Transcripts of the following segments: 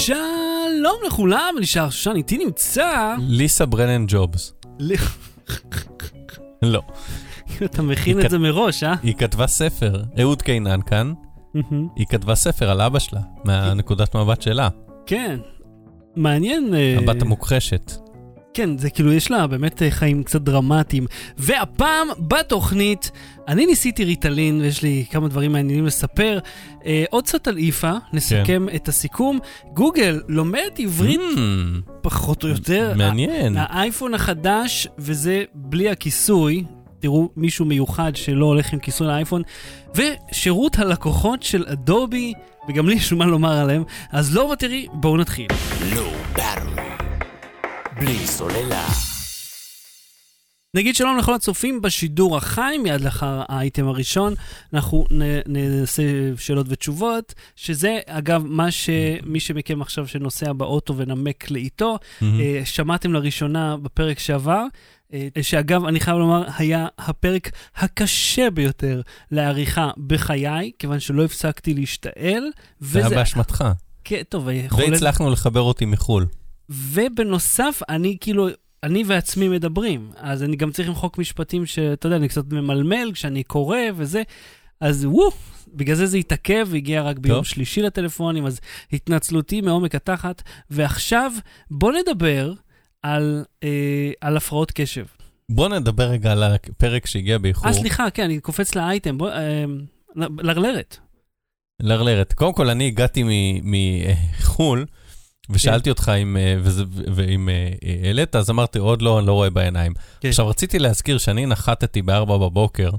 שלום לכולם, שר שושן, איתי נמצא... ליסה ברנן ג'ובס. לא. אתה מכין את זה מראש, אה? היא כתבה ספר, אהוד קינן כאן, היא כתבה ספר על אבא שלה, מהנקודת מבט שלה, כן. מעניין. אה, הבת המוכחשת. כן, זה כאילו, יש לה באמת אה, חיים קצת דרמטיים. והפעם, בתוכנית, אני ניסיתי ריטלין, ויש לי כמה דברים מעניינים לספר. אה, עוד קצת על איפה, נסכם את הסיכום. גוגל לומד עברית Hmm, פחות או יותר. מעניין. האייפון החדש, וזה בלי הכיסוי, תראו מישהו מיוחד שלא הולך עם כיסוי לאייפון, ושירות הלקוחות של אדובי, וגם לי יש מה לומר עליהם, אז לא בטרי, בואו נתחיל. לא באטרי. בלי סוללה. נגיד שלום לכל הצופים בשידור החי, מיד לאחר האייטם הראשון, אנחנו נ- נעשה שאלות ותשובות, שזה אגב מה שמי שמכם עכשיו שנוסע באוטו ונמק לאיתו, מהמם. אה, שמעתם לראשונה בפרק שעבר, אה, שאגב, אני חייב לומר, היה הפרק הקשה ביותר לעריכה בחיי, כיוון שלא הפסקתי להשתעל. זה היה וזה... באשמתך. כן, טוב, יכול... והצלחנו לחבר אותי מחו"ל. ובנוסף, אני כאילו, אני ועצמי מדברים, אז אני גם צריך למחוק משפטים שאתה יודע, אני קצת ממלמל כשאני קורא וזה, אז וואו, בגלל זה זה התעכב והגיע רק ביום טוב. שלישי לטלפונים, אז התנצלותי מעומק התחת. ועכשיו, בוא נדבר על, אה, על הפרעות קשב. בוא נדבר רגע על הפרק שהגיע באיחור. אה, סליחה, כן, אני קופץ לאייטם, בוא, אה, לרלרת. לרלרת. קודם כל, אני הגעתי מ- מחו"ל, ושאלתי אותך אם, אה, ואם אה, אה, העלית, אז אמרתי, עוד לא, אני לא רואה בעיניים. כן. עכשיו, רציתי להזכיר שאני נחתתי ב-4 בבוקר,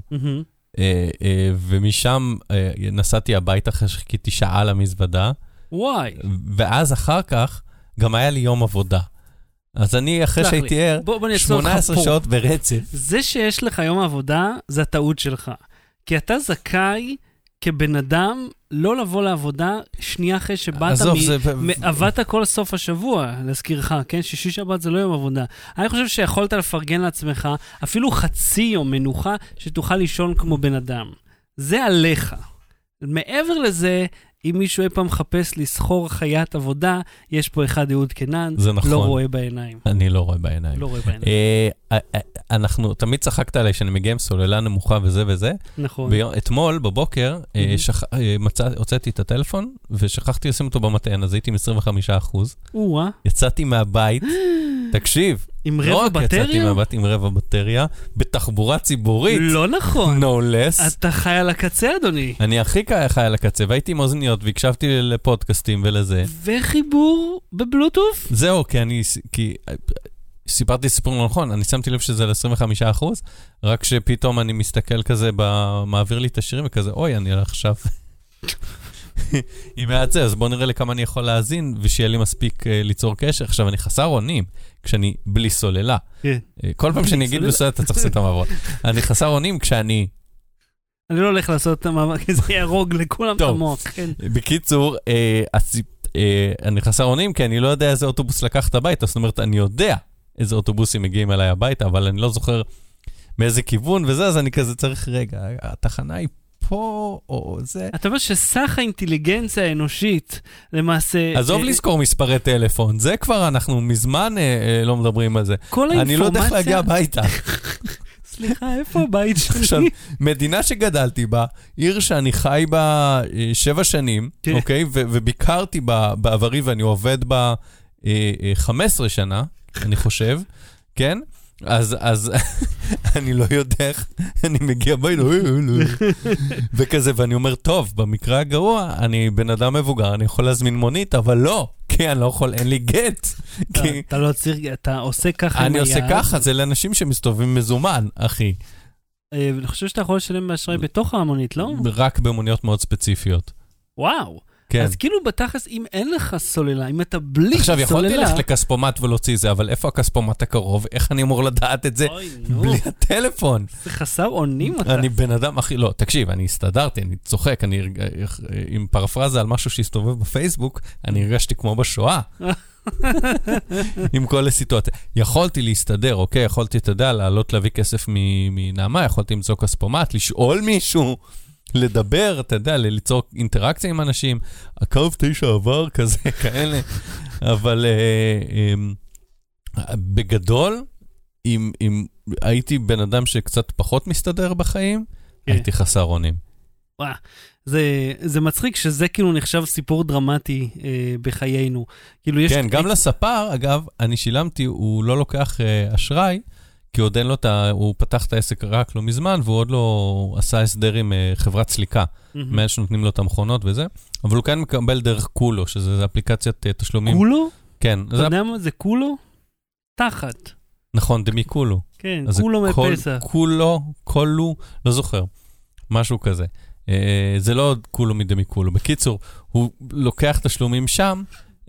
ומשם נסעתי הביתה אחרי שחיכיתי שעה למזוודה, וואי. ואז אחר כך גם היה לי יום עבודה. אז אני, אחרי. שהייתי ער, בוא, בוא אני אעצור אותך 18 פה. שעות ברצף. זה שיש לך יום עבודה, זה הטעות שלך. כי אתה זכאי כבן אדם לא לבוא לעבודה שנייה אחרי שבאת, עזוב, מ- זה... עבדת כל סוף השבוע, להזכירך, כן? שישי שבת זה לא יום עבודה. אני חושב שיכולת לפרגן לעצמך אפילו חצי יום מנוחה, שתוכל לישון כמו בן אדם. זה עליך. מעבר לזה, אם מישהו אי פעם מחפש לסחור חיית עבודה, יש פה אחד אהוד קנן, זה נכון. לא רואה בעיניים. אני לא רואה בעיניים. לא רואה בעיניים, אה, אה, אה, אנחנו, תמיד צחקת עליי שאני מגיע עם סוללה נמוכה וזה וזה. נכון. ביום, אתמול בבוקר אה, Mhm. שכ... אה, מצא, הוצאתי את הטלפון ושכחתי לשים אותו במטען, אז הייתי עם 25 אחוז. או-אה, יצאתי מהבית, תקשיב, עם לא רבע רק יצאתי בטריה? מהבית עם רבע בטריה, בתחבורה ציבורית, לא נכון. no less. אתה חי על הקצה, אדוני. אני הכי חי על הקצה, והייתי עם אוזניות והקשבתי לפודקאסטים ולזה. וחיבור בבלוטוף? זהו, כי אני, כי אה, סיפרתי סיפור לא נכון, אני שמתי לב שזה ל-25 אחוז, רק שפתאום אני מסתכל כזה, ב- מעביר לי את השירים וכזה, אוי, אני עכשיו... עם מעט זה, אז בוא נראה לכמה אני יכול להאזין, ושיהיה לי מספיק אה, ליצור קשר. עכשיו, אני חסר אונים כשאני בלי סוללה. כן. אה, כל פעם שאני אגיד סוללה. בלי סוללה, אתה צריך לעשות את המעברות. אני חסר אונים כשאני... אני לא הולך לעשות את המאבק, כי זה יהרוג לכולם את. המוח, כן. בקיצור, אה, אני חסר אונים כי אני לא יודע איזה אוטובוס לקחת הביתה, זאת אומרת, אני יודע איזה אוטובוסים מגיעים אליי הביתה, אבל אני לא זוכר מאיזה כיוון וזה, אז אני כזה צריך, רגע, התחנה היא פה, או זה. אתה אומר שסך האינטליגנציה האנושית, למעשה... עזוב אה, לזכור מספרי טלפון, זה כבר אנחנו מזמן אה, אה, לא מדברים על זה. כל אני לא יודע איך להגיע האינפורמציה... הביתה. סליחה, איפה הבית עכשיו, שלי? מדינה שגדלתי בה, עיר שאני חי בה שבע שנים. אוקיי? וביקרתי בה בעברי ואני עובד בה אה, אה, 15 שנה, אני חושב, כן? אז, אז אני לא יודע איך, אני מגיע הביתה, "אוי, אוי, אוי." וכזה, ואני אומר, טוב, במקרה הגרוע, אני בן אדם מבוגר, אני יכול להזמין מונית, אבל לא, כי אני לא יכול, אין לי גט. כי אתה לא צריך, אתה עושה ככה אני. עושה ככה, זה לאנשים שמסתובבים מזומן, אחי. אה, אני חושב שאתה יכול לשלם באשראי בתוך המונית, לא? רק במוניות מאוד ספציפיות. וואו. כן. אז כאילו בתכלס, אם אין לך סוללה, אם אתה בלי סוללה... עכשיו, יכולתי ללכת לכספומט ולהוציא זה, אבל איפה הכספומט הקרוב? איך אני אמור לדעת את זה אוי, נו, בלי הטלפון? זה חסר אונים אתה. אני בן אדם הכי... לא, תקשיב, אני הסתדרתי, אני צוחק, אני... עם פרפרזה על משהו שהסתובב בפייסבוק, אני הרגשתי כמו בשואה. עם כל הסיטואציה. יכולתי להסתדר, אוקיי? יכולתי, אתה יודע, לעלות להביא כסף מנעמה, יכולתי למצוא כספומט, לשאול מישהו. לדבר, אתה יודע, ליצור אינטראקציה עם אנשים. הקו תשע עבר כזה, כאלה. אבל אה, אה, בגדול, אם, אם הייתי בן אדם שקצת פחות מסתדר בחיים, כן. הייתי חסר אונים. וואו, זה, זה מצחיק שזה כאילו נחשב סיפור דרמטי אה, בחיינו. כאילו יש... כן, גם לספר, אגב, אני שילמתי, הוא לא לוקח אה, אשראי, כי עוד אין לו את ה... הוא פתח את העסק רק לא מזמן, והוא עוד לא עשה הסדר עם אה, חברת סליקה, מהמם. מאלה שנותנים לו את המכונות וזה, אבל הוא כן מקבל דרך קולו, שזה אפליקציית אה, תשלומים. קולו? כן, אתה זה, יודע מה זה קולו? תחת. נכון, דמי קולו. כן, קולו קול- מפסח. קולו, קולו, לא זוכר, משהו כזה. אה, זה לא קולו מדמי קולו. בקיצור, הוא לוקח תשלומים שם,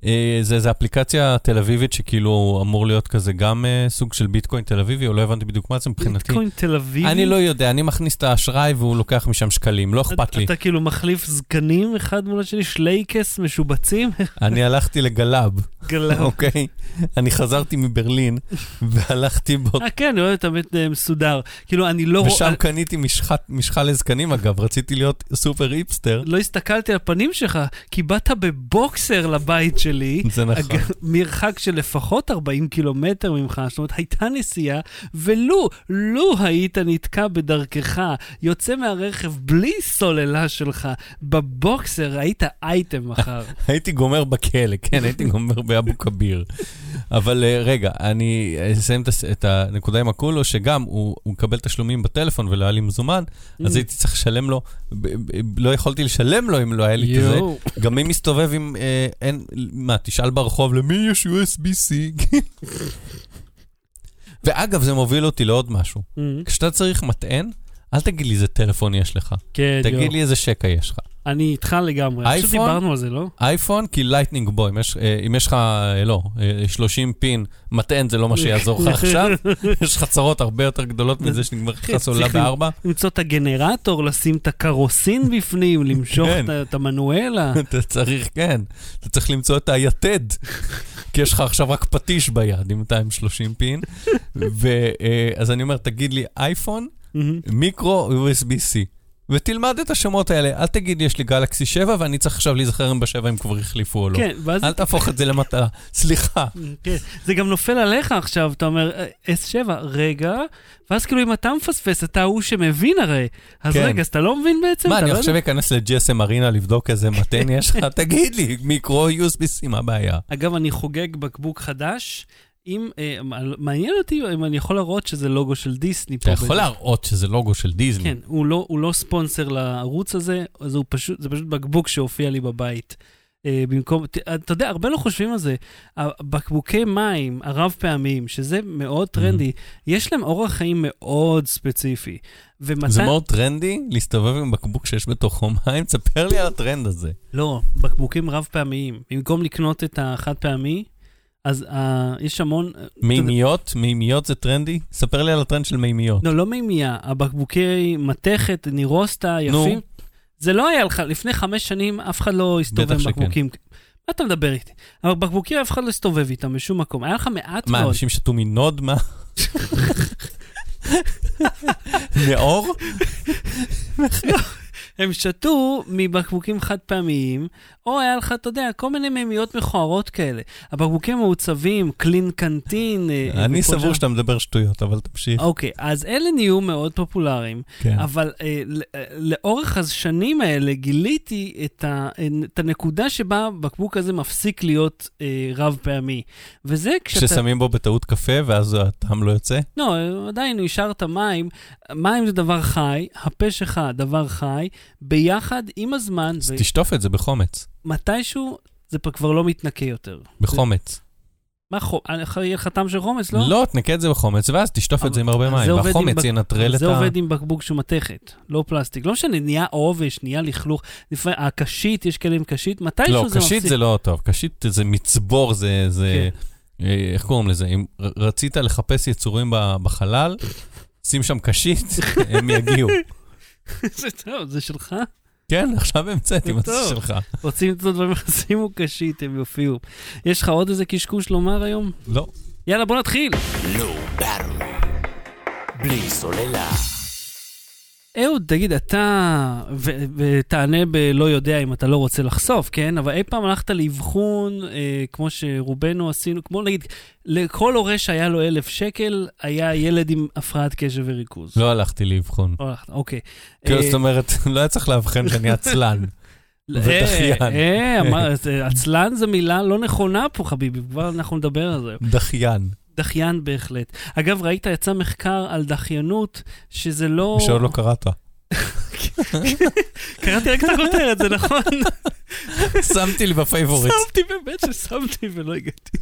אה, זה איזה אפליקציה תל אביבית שכאילו אמור להיות כזה גם אה, סוג של ביטקוין תל אביבי, או לא הבנתי בדיוק מה זה מבחינתי. ביטקוין תל אביבי? אני לא יודע, אני מכניס את האשראי והוא לוקח משם שקלים, לא אכפת לי. אתה כאילו מחליף זקנים אחד מול השני, שלייקס משובצים? אני הלכתי לגלאב, גלב. אוקיי? אני חזרתי מברלין והלכתי בו, אה, כן, אני רואה תמיד אה, מסודר. כאילו, אני לא. ושם קניתי משחה לזקנים אגב, רציתי להיות סופר היפסטר. לא הסתכלתי על הפנים שלך, כי באת בבוקסר לבית שלי. זה נכון. מרחק של לפחות 40 קילומטר ממך, זאת אומרת, הייתה נסיעה, ולו, לו היית נתקע בדרכך, יוצא מהרכב בלי סוללה שלך, בבוקסר, היית אייטם מחר. הייתי גומר בכלא, כן, הייתי גומר באבו כביר. אבל אה, רגע, אני אסיים את הנקודה עם הקולו, שגם הוא הוא מקבל תשלומים בטלפון ולא היה לי מזומן, Mm. אז הייתי צריך לשלם לו, לא יכולתי לשלם לו אם לא היה לי כזה. גם מי מסתובב עם, אה, אין, מה, תשאל ברחוב, למי יש USB-C? ואגב, זה מוביל אותי לעוד משהו. Mm, כשאתה צריך מטען, אל תגיד לי איזה טלפון יש לך, כן. תגיד לי איזה שקע יש לך. אני איתך לגמרי. אייפון? דיברנו על זה, לא? אייפון, כי Lightning boy, אם יש, אה, אם יש לך, אה, לא, אה, 30 pin, מטען זה לא מה שיעזור לך עכשיו, יש לך צרות הרבה יותר גדולות מזה שנגמר לך כן, סוללה צריך בארבע. למצוא את הגנרטור, לשים את הקרוסין בפנים, למשוך כן. את המנואלה. אתה צריך, כן, אתה צריך למצוא את היתד, כי יש לך עכשיו רק פטיש ביד עם 230 פין. ואז אני אומר, תגיד לי אייפון. מיקרו USB-C. ותלמד את השמות האלה, אל תגיד יש לי גלקסי 7 ואני צריך עכשיו להיזכר אם בשבע הם כבר החליפו או לא. כן, ואז אל תהפוך את זה למטרה. סליחה. כן, זה גם נופל עליך עכשיו, אתה אומר, "אה, S7, רגע, ואז כאילו אם אתה מפספס, אתה הוא שמבין הרי. אז כן. רגע, אז אתה לא מבין בעצם? מה, אני לא עכשיו? אכנס לג'סם ארינה לבדוק איזה מתן יש לך? תגיד לי, מיקרו USB-C, מה הבעיה? אגב, אני חוגג בקבוק חדש. אם, אה, מעניין אותי אם אני יכול להראות שזה לוגו של דיסני אתה. יכול. להראות שזה לוגו של דיזני. כן, הוא לא, הוא לא ספונסר לערוץ הזה, אז הוא פשוט, זה פשוט בקבוק שהופיע לי בבית. אה, במקום, ת- אתה יודע, הרבה לא חושבים על זה. הבקבוקי מים הרב פעמיים, שזה מאוד טרנדי, יש להם אורח חיים מאוד ספציפי. ומתי... זה מאוד טרנדי להסתובב עם בקבוק שיש בתוכו מים, תספר לי על הטרנד הזה. לא, בקבוקים רב פעמיים. במקום לקנות את החד פעמי, אז uh, יש המון... מימיות, מימיות זה טרנדי? ספר לי על הטרנד של מימיות. לא, לא מימייה, הבקבוקי מתכת, נירוסטה, יפים. זה לא היה לך, לפני חמש שנים אף אחד לא הסתובב עם שכן. בקבוקים. מה אתה מדבר איתי? אבל בקבוקים אף אחד לא הסתובב איתם בשום מקום. היה לך מעט מה, מאוד. אנשים שתו מנוד? מה? מאור? הם שתו מבקבוקים חד פעמיים, או היה לך, אתה יודע, כל מיני מימיות מכוערות כאלה. הבקבוקים מעוצבים, קלין קנטין. אה, אני סבור שאתה מדבר שטויות, אבל תמשיך. אוקיי, אז אלה נהיו מאוד פופולריים, כן. אבל אה, אה, לאורך השנים האלה גיליתי את, הנקודה שבה הבקבוק הזה מפסיק להיות רב פעמי. וזה כשאתה... כששמים בו בטעות קפה ואז הטעם לא יוצא? לא, עדיין השארת מים. מים זה דבר חי, הפה שלך דבר חי, ביחד עם הזמן, אז תשטוף את זה בחומץ. ומתישהו זה כבר לא מתנקה יותר. בחומץ. מה חום? יהיה לך טעם של חומץ, לא? לא, תנקה את זה בחומץ, ואז תשטוף את זה עם הרבה מים. זה והחומץ ינטרל את זה ה... עובד עם בקבוק שהוא מתכת, לא פלסטיק. לא משנה, נהיה עובש, נהיה לכלוך. לפעמים, הקשית, יש כאלה עם קשית, מתישהו לא, זה קשית מפסיק. זה לא טוב. קשית זה מצבור, זה... זה- כן. אה, איך קוראים לזה? אם רצית לחפש יצורים בחלל, שים שם קשית, הם יגיעו. זה טוב, זה שלך. כן, עכשיו המצאתי, זה מה זה. שלך? רוצים למצוא דברים, שימו קשית, הם יופיעו. יש לך עוד איזה קשקוש לומר היום? לא. יאללה, בוא נתחיל. Battery. בלי סוללה. אהוד, תגיד, אתה, ו- ותענה בלא יודע אם אתה לא רוצה לחשוף, כן? אבל אי פעם הלכת לאבחון, אה, כמו שרובנו עשינו, כמו נגיד, לכל הורה שהיה לו אלף שקל, היה ילד עם הפרעת קשב וריכוז. לא הלכתי לאבחון. לא הלכת, אוקיי. כאילו, אה, זאת אומרת, לא היה צריך לאבחן שאני עצלן. ודחיין. אה, אה, אמר- זה- עצלן זה מילה לא נכונה פה, חביבי, כבר אנחנו נדבר על זה. דחיין. דחיין בהחלט. אגב, ראית, יצא מחקר על דחיינות, שזה לא... שעוד לא קראת. קראתי רק את הכותרת, זה נכון. שמתי לי ב favorite. שמתי, באמת ששמתי ולא הגעתי.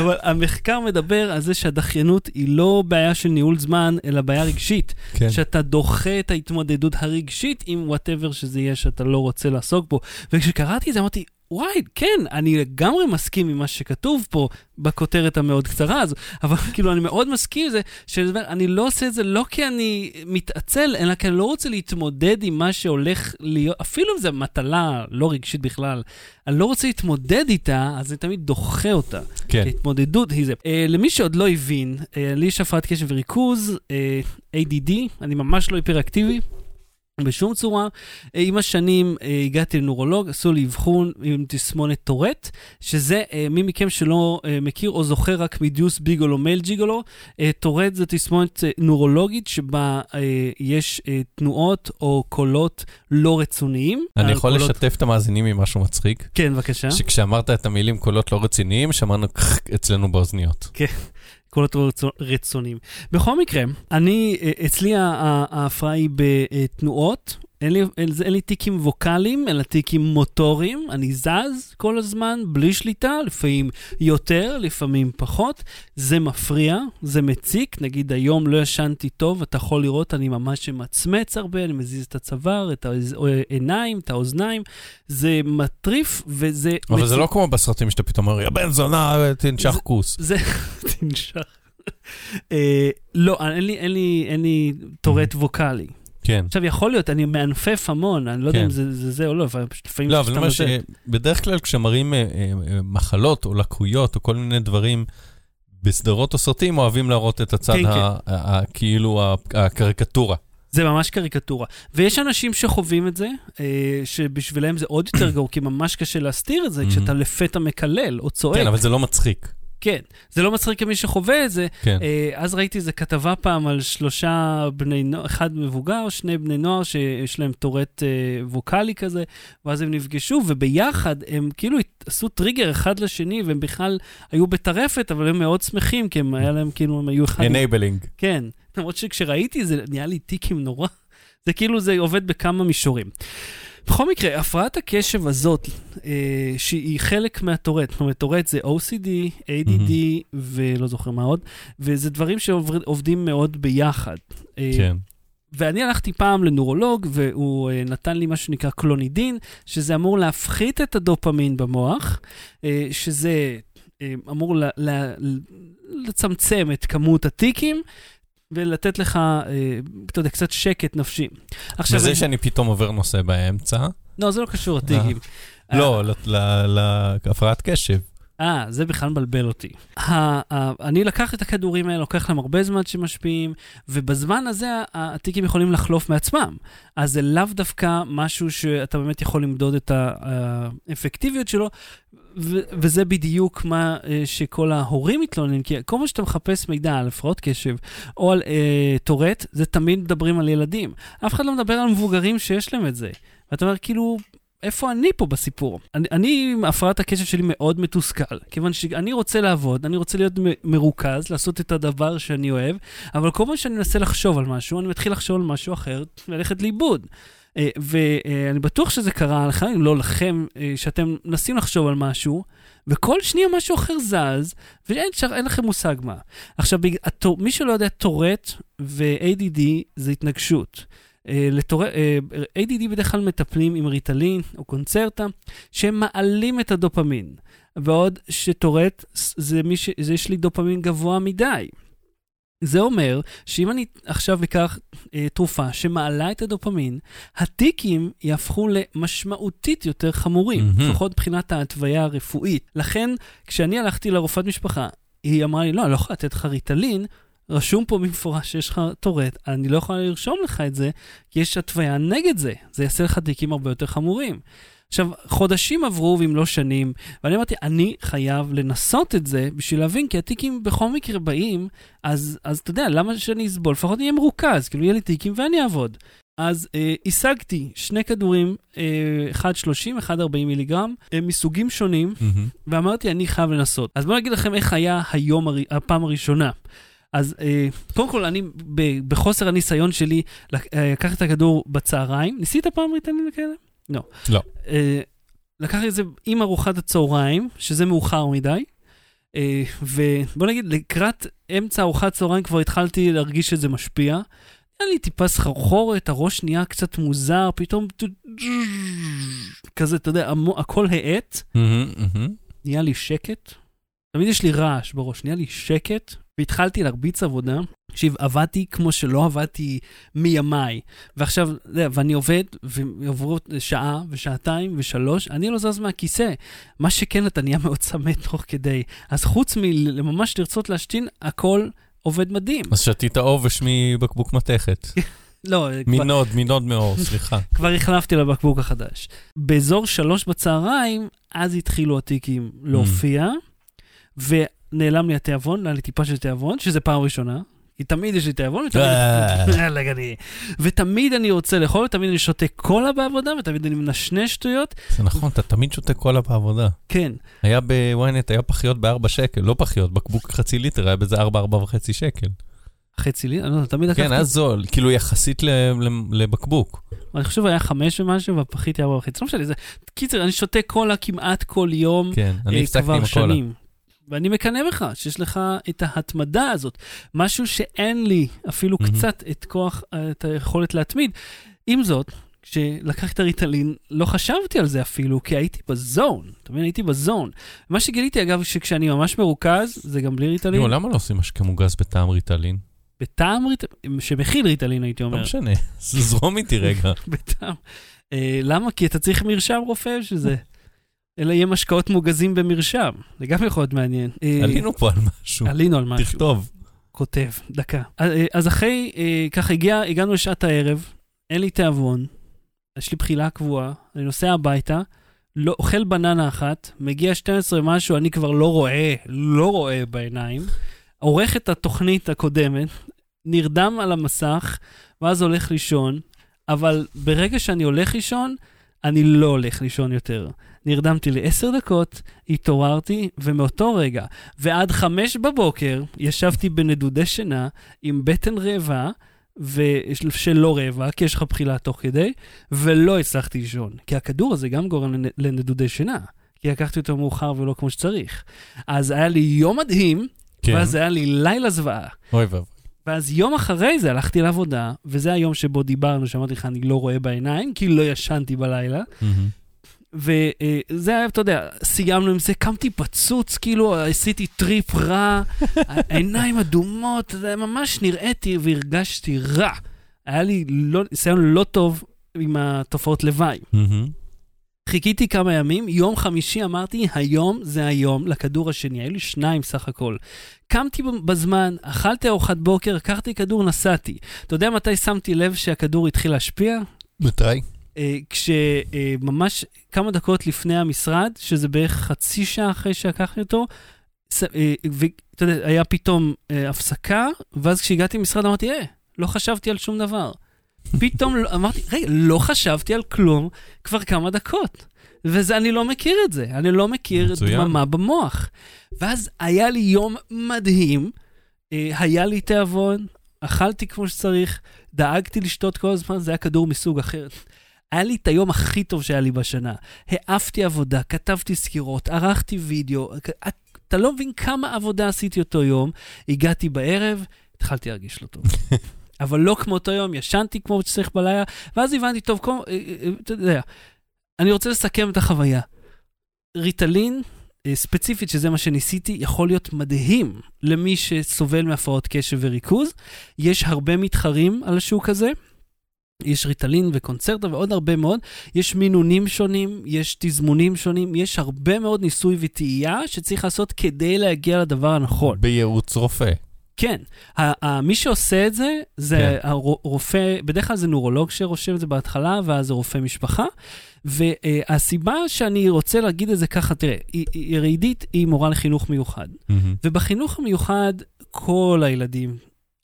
אבל המחקר מדבר על זה שהדחיינות היא לא בעיה של ניהול זמן, אלא בעיה רגשית. כן. שאתה דוחה את ההתמודדות הרגשית עם whatever שזה יהיה שאתה לא רוצה לעסוק בו. וכשקראתי את זה אמרתי, וואי, כן, אני לגמרי מסכים עם מה שכתוב פה בכותרת המאוד קצרה הזו, אבל כאילו אני מאוד מסכים עם זה, שאני לא עושה את זה לא כי אני מתעצל, אלא כי אני לא רוצה להתמודד עם מה שהולך להיות, אפילו אם זו מטלה לא רגשית בכלל, אני לא רוצה להתמודד איתה, אז אני תמיד דוחה אותה. כן. התמודדות היא זה. Uh, למי שעוד לא הבין, uh, לי יש הפרעת קשב וריכוז, uh, ADD, אני ממש לא היפראקטיבי. בשום צורה. אה, עם השנים אה, הגעתי לנורולוג, עשו לי אבחון עם תסמונת טורט, שזה, אה, מי מכם שלא מכיר או זוכר רק מדיוס ביגולו מייל ג'יגולו, טורט זה תסמונת נורולוגית שבה יש תנועות או קולות לא רצוניים. אני יכול קולות- לשתף את המאזינים ממשהו מצחיק? כן, בבקשה. שכשאמרת את המילים קולות לא רציניים, שמענו אצלנו באוזניות. קולות רצו- רצוניים. בכל מקרה, אני, אה, אצלי ההפרעה היא בתנועות. אין לי, אין, אין לי טיקים ווקאליים, אלא טיקים מוטוריים. אני זז כל הזמן, בלי שליטה, לפעמים יותר, לפעמים פחות. זה מפריע, זה מציק. נגיד היום לא ישנתי טוב, אתה יכול לראות, אני ממש ממצמץ הרבה, אני מזיז את הצוואר, את העיניים, את האוזניים. זה מטריף וזה אבל זה לא כמו בסרטים שאתה פתאום אומר, יא בן זונה, תנשך זה- כוס. זה, תנשך. אה, לא, אין לי, אין לי, אין לי טורט ווקאלי. כן. עכשיו, יכול להיות, אני מענפף המון, אני לא יודע כן. אם זה זה זה או לא, אבל פשוט לפעמים לא, אבל אני אומר. שבדרך כלל כשמראים אה, אה, אה, מחלות או לקויות או כל מיני דברים בסדרות או סרטים, אוהבים להראות את הצד כן, ה- ה- ה- כאילו הקריקטורה. זה ממש קריקטורה. ויש אנשים שחווים את זה, אה, שבשבילם זה עוד יותר גרוע, כי ממש קשה להסתיר את זה. כשאתה לפתע מקלל או צועק. כן, אבל זה לא מצחיק. כן, זה לא מצחיק כמי שחווה את זה. כן. אה, אז ראיתי איזה כתבה פעם על שלושה בני נוער, אחד מבוגר, שני בני נוער שיש להם טורט אה, ווקאלי כזה, ואז הם נפגשו, וביחד הם כאילו עשו טריגר אחד לשני, והם בכלל היו בטרפת, אבל הם מאוד שמחים, כי הם היה להם כאילו, הם היו אחד... enabling. כן, למרות שכשראיתי זה נהיה לי טיקים נורא. זה כאילו זה עובד בכמה מישורים. בכל מקרה, הפרעת הקשב הזאת, אה, שהיא חלק מהטורט, זאת אומרת, טורט זה OCD, ADD ולא זוכר מה עוד, וזה דברים שעובדים מאוד ביחד. אה, כן. ואני הלכתי פעם לנורולוג, והוא אה, נתן לי מה שנקרא קלונידין, שזה אמור להפחית את הדופמין במוח, אה, שזה אה, אמור ל- ל- לצמצם את כמות הטיקים. ולתת לך, אה, אתה יודע, קצת שקט נפשי. עכשיו, וזה אני- שאני פתאום עובר נושא באמצע, לא, זה לא קשור לטיקים. לא, ל- ל- להפרעת קשב. אה, זה בכלל מבלבל אותי. אני לקח את הכדורים האלה, לוקח להם הרבה זמן שמשפיעים, ובזמן הזה הטיקים יכולים לחלוף מעצמם. אז זה לאו דווקא משהו שאתה באמת יכול למדוד את האפקטיביות שלו, ו- וזה בדיוק מה אה, שכל ההורים מתלוננים, כי כל מה שאתה מחפש מידע על הפרעות קשב או על אה, טורט, זה תמיד מדברים על ילדים. אף אחד לא מדבר על מבוגרים שיש להם את זה. ואתה אומר, כאילו, איפה אני פה בסיפור? אני, אני הפרעת הקשב שלי מאוד מתוסכל, כיוון שאני רוצה לעבוד, אני רוצה להיות מ- מרוכז, לעשות את הדבר שאני אוהב, אבל כל פעם שאני מנסה לחשוב על משהו, אני מתחיל לחשוב על משהו אחר וללכת לאיבוד. אה, ואני בטוח שזה קרה לכם, אם לא לכם, אה, שאתם מנסים לחשוב על משהו, וכל שנייה משהו אחר זז, ואין שר- לכם מושג מה. עכשיו, הטור- מי שלא יודע, טורט ו-ADD זה התנגשות. אה, לטור... אה, ADD בדרך כלל מטפלים עם ריטלין או קונצרטה, שהם מעלים את הדופמין. בעוד שטורט, זה ש... זה יש לי דופמין גבוה מדי. זה אומר שאם אני עכשיו אקח אה, תרופה שמעלה את הדופמין, הטיקים יהפכו למשמעותית יותר חמורים, מהמם. לפחות מבחינת ההתוויה הרפואית. לכן, כשאני הלכתי לרופאת משפחה, היא אמרה לי, לא, אני לא יכולה לתת לך ריטלין, רשום פה במפורש שיש לך טורט, אני לא יכולה לרשום לך את זה, כי יש התוויה נגד זה. זה יעשה לך תיקים הרבה יותר חמורים. עכשיו, חודשים עברו ואם לא שנים, ואני אמרתי, אני חייב לנסות את זה בשביל להבין, כי התיקים בכל מקרה באים, אז, אז אתה יודע, למה שאני אסבול? לפחות אני אהיה מרוכז, כאילו יהיה לי תיקים ואני אעבוד. אז אה, השגתי שני כדורים, אה, אחד 30, אחד 40 מיליגרם, אה, מסוגים שונים, מהמם. ואמרתי, אני חייב לנסות. אז בואו נגיד לכם איך היה היום, הר... הפעם הראשונה. אז אה, קודם כל, אני, ב, בחוסר הניסיון שלי, אה, לקחתי את הכדור בצהריים. ניסית פעם ריטלין כאלה? לא. לא. אה, לקחתי את זה עם ארוחת הצהריים, שזה מאוחר מדי. אה, ובוא נגיד, לקראת אמצע ארוחת צהריים כבר התחלתי להרגיש שזה משפיע. היה לי טיפה סחרחורת, הראש נהיה קצת מוזר, פתאום כזה, אתה יודע, הכל האט. נהיה לי שקט. תמיד יש לי רעש בראש, נהיה לי שקט, והתחלתי להרביץ עבודה. תקשיב, עבדתי כמו שלא עבדתי מימיי. ועכשיו, ואני עובד, ועברו שעה, ושעתיים, ושלוש, אני לא זז מהכיסא. מה שכן, אתה נהיה מאוד צמא תוך כדי. אז חוץ מלממש לרצות להשתין, הכל עובד מדהים. אז שתית עובש מבקבוק מתכת. לא, כבר, מנוד, מנוד מאור, סליחה. כבר החלפתי לבקבוק החדש. באזור שלוש בצהריים, אז התחילו הטיקים להופיע, ונעלם לי התיאבון, היה לי טיפה של תיאבון, שזה פעם ראשונה. כי תמיד יש לי תיאבון, ותמיד... אה. גני. ותמיד אני רוצה לאכול, ותמיד אני שותה קולה בעבודה, ותמיד אני מנשנש שטויות. זה נכון, אתה תמיד שותה קולה בעבודה. כן, היה בוויינט, היה פחיות ב-4 שקל, לא פחיות, בקבוק חצי ליטר, היה בזה 4, 4 וחצי שקל. חצי לי, אני לא יודע, תמיד לקחתי, כן, היה זול, כאילו יחסית לבקבוק. אני חושב היה חמש ומשהו, והפחית היה ארבע וחצי, לא משנה, זה... קיצר, אני שותה קולה כמעט כל יום. כן, אני אה, הפסקתי כבר עם הקולה. ואני מקנא בך, שיש לך את ההתמדה הזאת. משהו שאין לי אפילו. קצת את כוח, את היכולת להתמיד. עם זאת, כשלקחתי את הריטלין, לא חשבתי על זה אפילו, כי הייתי בזון. אתה מבין? הייתי בזון. מה שגיליתי, אגב, שכשאני ממש מרוכז, זה גם בלי ריטלין. נו, למה לא עושים משקה מוגז בטעם ריטלין? בטעם ריטלין, שמכיל ריטלין, הייתי לא אומר. משנה, זרום איתי רגע. בטעם. אה, למה? כי אתה צריך מרשם רופא בשביל זה. אלא יהיה משקאות מוגזים במרשם. זה גם יכול להיות מעניין. אה, עלינו פה על משהו, עלינו על משהו. תכתוב. כותב, דקה. אה, אז אחרי, אה, ככה הגיע, הגענו לשעת הערב, אין לי תיאבון, יש לי בחילה קבועה, אני נוסע הביתה, לא, אוכל בננה אחת, מגיע 12 משהו, אני כבר לא רואה, לא רואה בעיניים, עורך את התוכנית הקודמת, נרדם על המסך, ואז הולך לישון, אבל ברגע שאני הולך לישון, אני לא הולך לישון יותר. נרדמתי לעשר דקות, התעוררתי, ומאותו רגע ועד חמש בבוקר ישבתי בנדודי שינה עם בטן רעבה, ושלא רעבה, כי יש לך בחילה תוך כדי, ולא הצלחתי לישון. כי הכדור הזה גם גורם לנ- לנדודי שינה, כי לקחתי אותו מאוחר ולא כמו שצריך. אז היה לי יום מדהים, כן, ואז היה לי לילה זוועה. אוי ואבוי. ואז יום אחרי זה הלכתי לעבודה, וזה היום שבו דיברנו, שאמרתי לך, אני לא רואה בעיניים, כי לא ישנתי בלילה. מהמם. וזה היה, אתה יודע, סיימנו עם זה, קמתי פצוץ, כאילו עשיתי טריפ רע, העיניים אדומות, זה ממש נראיתי והרגשתי רע. היה לי לא, ניסיון לא טוב עם התופעות לוואי. מהמם. חיכיתי כמה ימים, יום חמישי אמרתי, היום זה היום לכדור השני, היו לי שניים סך הכל. קמתי בזמן, אכלתי ארוחת בוקר, לקחתי כדור, נסעתי. אתה יודע מתי שמתי לב שהכדור התחיל להשפיע? מתי? אה, כשממש כמה דקות לפני המשרד, שזה בערך חצי שעה אחרי שלקחתי אותו, אה, ואתה יודע, היה פתאום אה, הפסקה, ואז כשהגעתי למשרד אמרתי, אה, לא חשבתי על שום דבר. פתאום לא- אמרתי, רגע, לא חשבתי על כלום כבר כמה דקות. וזה, אני לא מכיר את זה, אני לא מכיר מצוין. דממה במוח. ואז היה לי יום מדהים, אה, היה לי תיאבון, אכלתי כמו שצריך, דאגתי לשתות כל הזמן, זה היה כדור מסוג אחר. היה לי את היום הכי טוב שהיה לי בשנה. העפתי עבודה, כתבתי סקירות, ערכתי וידאו. אתה לא מבין כמה עבודה עשיתי אותו יום. הגעתי בערב, התחלתי להרגיש לא טוב. אבל לא כמו אותו יום, ישנתי כמו שצריך בלילה, ואז הבנתי, טוב, כמו, אה, אה, אתה יודע, אני רוצה לסכם את החוויה. ריטלין, אה, ספציפית, שזה מה שניסיתי, יכול להיות מדהים למי שסובל מהפרעות קשב וריכוז. יש הרבה מתחרים על השוק הזה. יש ריטלין וקונצרטה ועוד הרבה מאוד. יש מינונים שונים, יש תזמונים שונים, יש הרבה מאוד ניסוי וטעייה שצריך לעשות כדי להגיע לדבר הנכון. בייעוץ רופא. כן, מי שעושה את זה, זה כן. הרופא, בדרך כלל זה נורולוג שרושם את זה בהתחלה, ואז זה רופא משפחה. והסיבה שאני רוצה להגיד את זה ככה, תראה, היא- היא- מורה לחינוך מיוחד, מהמם. ובחינוך המיוחד כל הילדים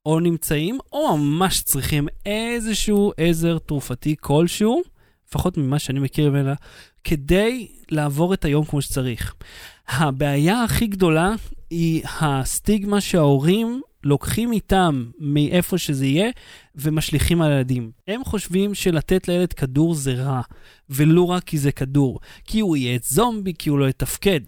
או נמצאים או ממש צריכים איזשהו עזר תרופתי כלשהו, לפחות ממה שאני מכיר ממנה, כדי לעבור את היום כמו שצריך. הבעיה הכי גדולה היא הסטיגמה שההורים לוקחים איתם מאיפה שזה יהיה ומשליכים על הילדים. הם חושבים שלתת לילד כדור זה רע, ולא רק כי זה כדור, כי הוא יהיה זומבי, כי הוא לא יתפקד.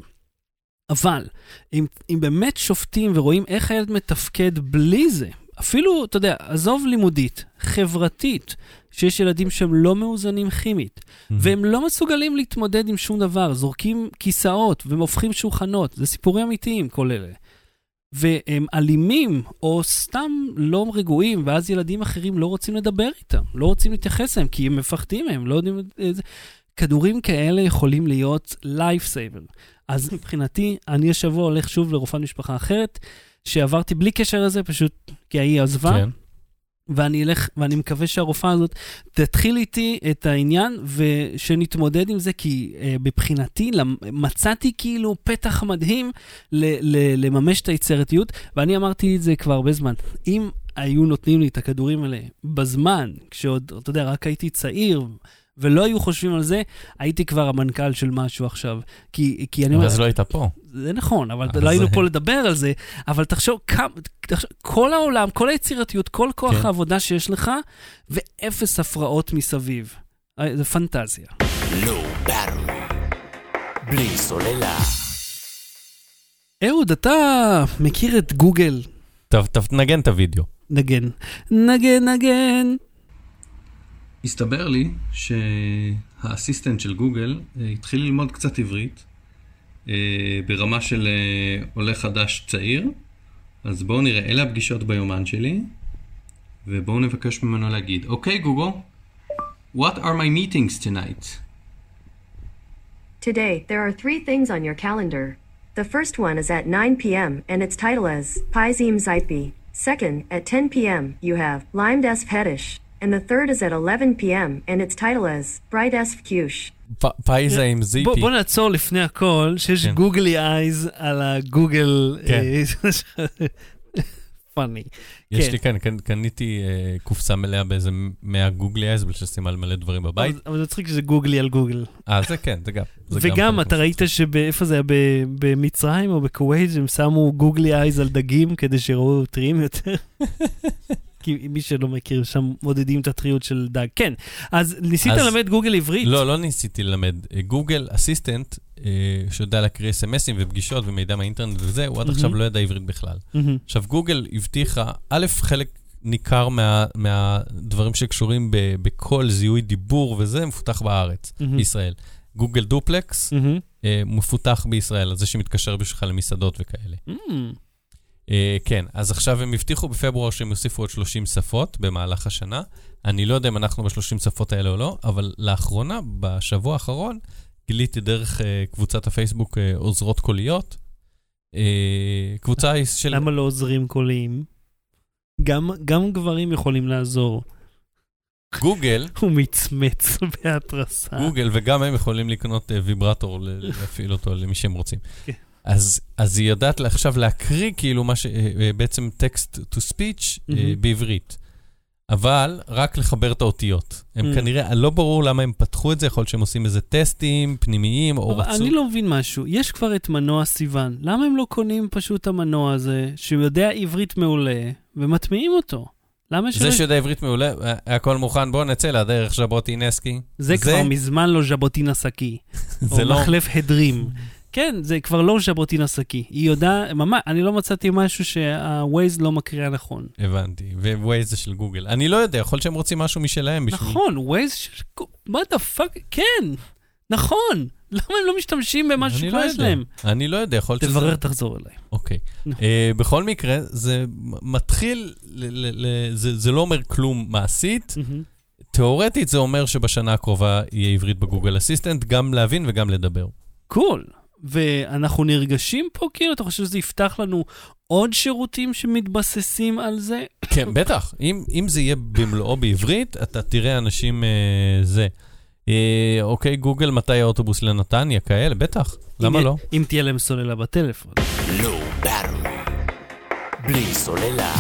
אבל אם, אם באמת שופטים ורואים איך הילד מתפקד בלי זה, אפילו, אתה יודע, עזוב לימודית, חברתית, שיש ילדים שהם לא מאוזנים כימית, והם לא מסוגלים להתמודד עם שום דבר, זורקים כיסאות והם הופכים שולחנות, זה סיפורים אמיתיים כל אלה. והם אלימים, או סתם לא רגועים, ואז ילדים אחרים לא רוצים לדבר איתם, לא רוצים להתייחס אליהם, כי הם מפחדים מהם, לא יודעים... איזה... כדורים כאלה יכולים להיות lifesaver. אז מבחינתי, אני השבוע הולך שוב לרופאת משפחה אחרת, שעברתי בלי קשר לזה, פשוט כי ההיא עזבה. כן. ואני אלך, ואני מקווה שהרופאה הזאת תתחיל איתי את העניין, ושנתמודד עם זה, כי אה, מבחינתי מצאתי כאילו פתח מדהים ל- ל- לממש את היצירתיות, ואני אמרתי את זה כבר הרבה זמן. אם היו נותנים לי את הכדורים האלה בזמן, כשעוד, אתה יודע, רק הייתי צעיר, ולא היו חושבים על זה, הייתי כבר המנכ"ל של משהו עכשיו. כי, כי אני אומר, אז לא היית פה. זה נכון, אבל לא היינו זה- פה לדבר על זה, אבל תחשוב כמה, כל העולם, כל היצירתיות, כל כוח כן. העבודה שיש לך, ואפס הפרעות מסביב. אה, זה פנטזיה. Battery. בלי סוללה. אהוד, אתה מכיר את גוגל? טוב, טוב, תנגן את הוידאו. נגן. נגן, נגן. הסתבר לי שהאסיסטנט של גוגל אה, התחיל ללמוד קצת עברית אה, ברמה של אה, עולה חדש צעיר. אז בואו נראה, אלה הפגישות ביומן שלי, ובואו נבקש ממנו להגיד, אוקיי גוגל, what are my meetings tonight? Today, there are three things on your calendar. The first one is at 9 p.m. and its title is Pizim Zeipi. Second, at 10 p.m., you have Lime des Fetish. And the third is at 11 p.m. and its title is Bright es Fuchs. פ- פייזה עם זיפי. בוא נעצור לפני הכל, שיש כן. גוגלי אייז על הגוגל... כן. פאני. יש כן. לי כאן, קניתי אה, קופסה מלאה באיזה 100 googly eyes, בגלל ששים על מלא דברים בבית. אבל זה מצחיק שזה googly על גוגל. אה, זה כן, זה גם. וגם, אתה ראית שבאיפה זה היה, במצרים או בכווית, הם שמו googly eyes על דגים כדי שיראו טריים יותר? כי מי שלא מכיר, שם מודדים את הטריות של דג. כן, אז ניסית אז- ללמד גוגל עברית? לא, לא ניסיתי ללמד. אה, Google Assistant, אה, שיודע להקריא אס.אם.אסים ופגישות ומידע מהאינטרנט וזה, הוא עד. עכשיו לא ידע עברית בכלל. עכשיו, גוגל הבטיחה, א', חלק ניכר מה, מהדברים שקשורים ב, בכל זיהוי דיבור וזה, מפותח בארץ. בישראל. גוגל דופלקס. אה, מפותח בישראל, אז זה שמתקשר בשבילך למסעדות וכאלה. אה, כן, אז עכשיו הם הבטיחו בפברואר שהם יוסיפו עוד 30 שפות במהלך השנה. אני לא יודע אם אנחנו ב-30 שפות האלה או לא, אבל לאחרונה, בשבוע האחרון, גיליתי דרך אה, קבוצת הפייסבוק אה, עוזרות קוליות. אה, קבוצה של... למה לא עוזרים קוליים? גם, גם גברים יכולים לעזור. גוגל, הוא מצמץ בהתרסה. גוגל, וגם הם יכולים לקנות ויברטור, להפעיל אותו למי שהם רוצים. אז, אז היא יודעת עכשיו להקריא כאילו מה ש... אה, אה, בעצם טקסט to speech מהמם. בעברית. אבל רק לחבר את האותיות. הם Mm. כנראה, לא ברור למה הם פתחו את זה, יכול להיות שהם עושים איזה טסטים פנימיים, או רצו... אני לא מבין משהו, יש כבר את מנוע סיוון, למה הם לא קונים פשוט את המנוע הזה, שהוא יודע עברית מעולה, ומטמיעים אותו? למה זה שלא- שיודע עברית מעולה, הכל מוכן, בואו נצא לדרך ז'בוטינסקי. זה כבר מזמן לא ז'בוטינה סקי, או זה לא... מחלף הדרים. כן, זה כבר לא ז'בוטינה סקי. היא יודעת, ממש, אני לא מצאתי משהו שה-Waze לא מקריאה נכון. הבנתי, ווייז זה של גוגל. אני לא יודע, יכול להיות שהם רוצים משהו משלהם בשביל... נכון, Waze של... מה the fuck? כן, נכון. למה הם לא משתמשים אני שכבר לא יש. להם? אני לא יודע, יכול להיות שזה... תברר, תחזור אליי. אוקיי. נו. אה, בכל מקרה, זה מתחיל, ל- ל- ל- זה זה לא אומר כלום מעשית. מהמם. תיאורטית זה אומר שבשנה הקרובה יהיה עברית ב Google Assistant, גם להבין וגם לדבר. cool. ואנחנו נרגשים פה, כאילו, אתה חושב שזה יפתח לנו עוד שירותים שמתבססים על זה? כן, בטח. אם, אם זה יהיה במלואו בעברית, אתה תראה אנשים אה, זה. אה, אוקיי, גוגל, מתי האוטובוס לנתניה? כאלה, בטח. למה לא? אם תהיה להם סוללה בטלפון. Battery. בלי סוללה.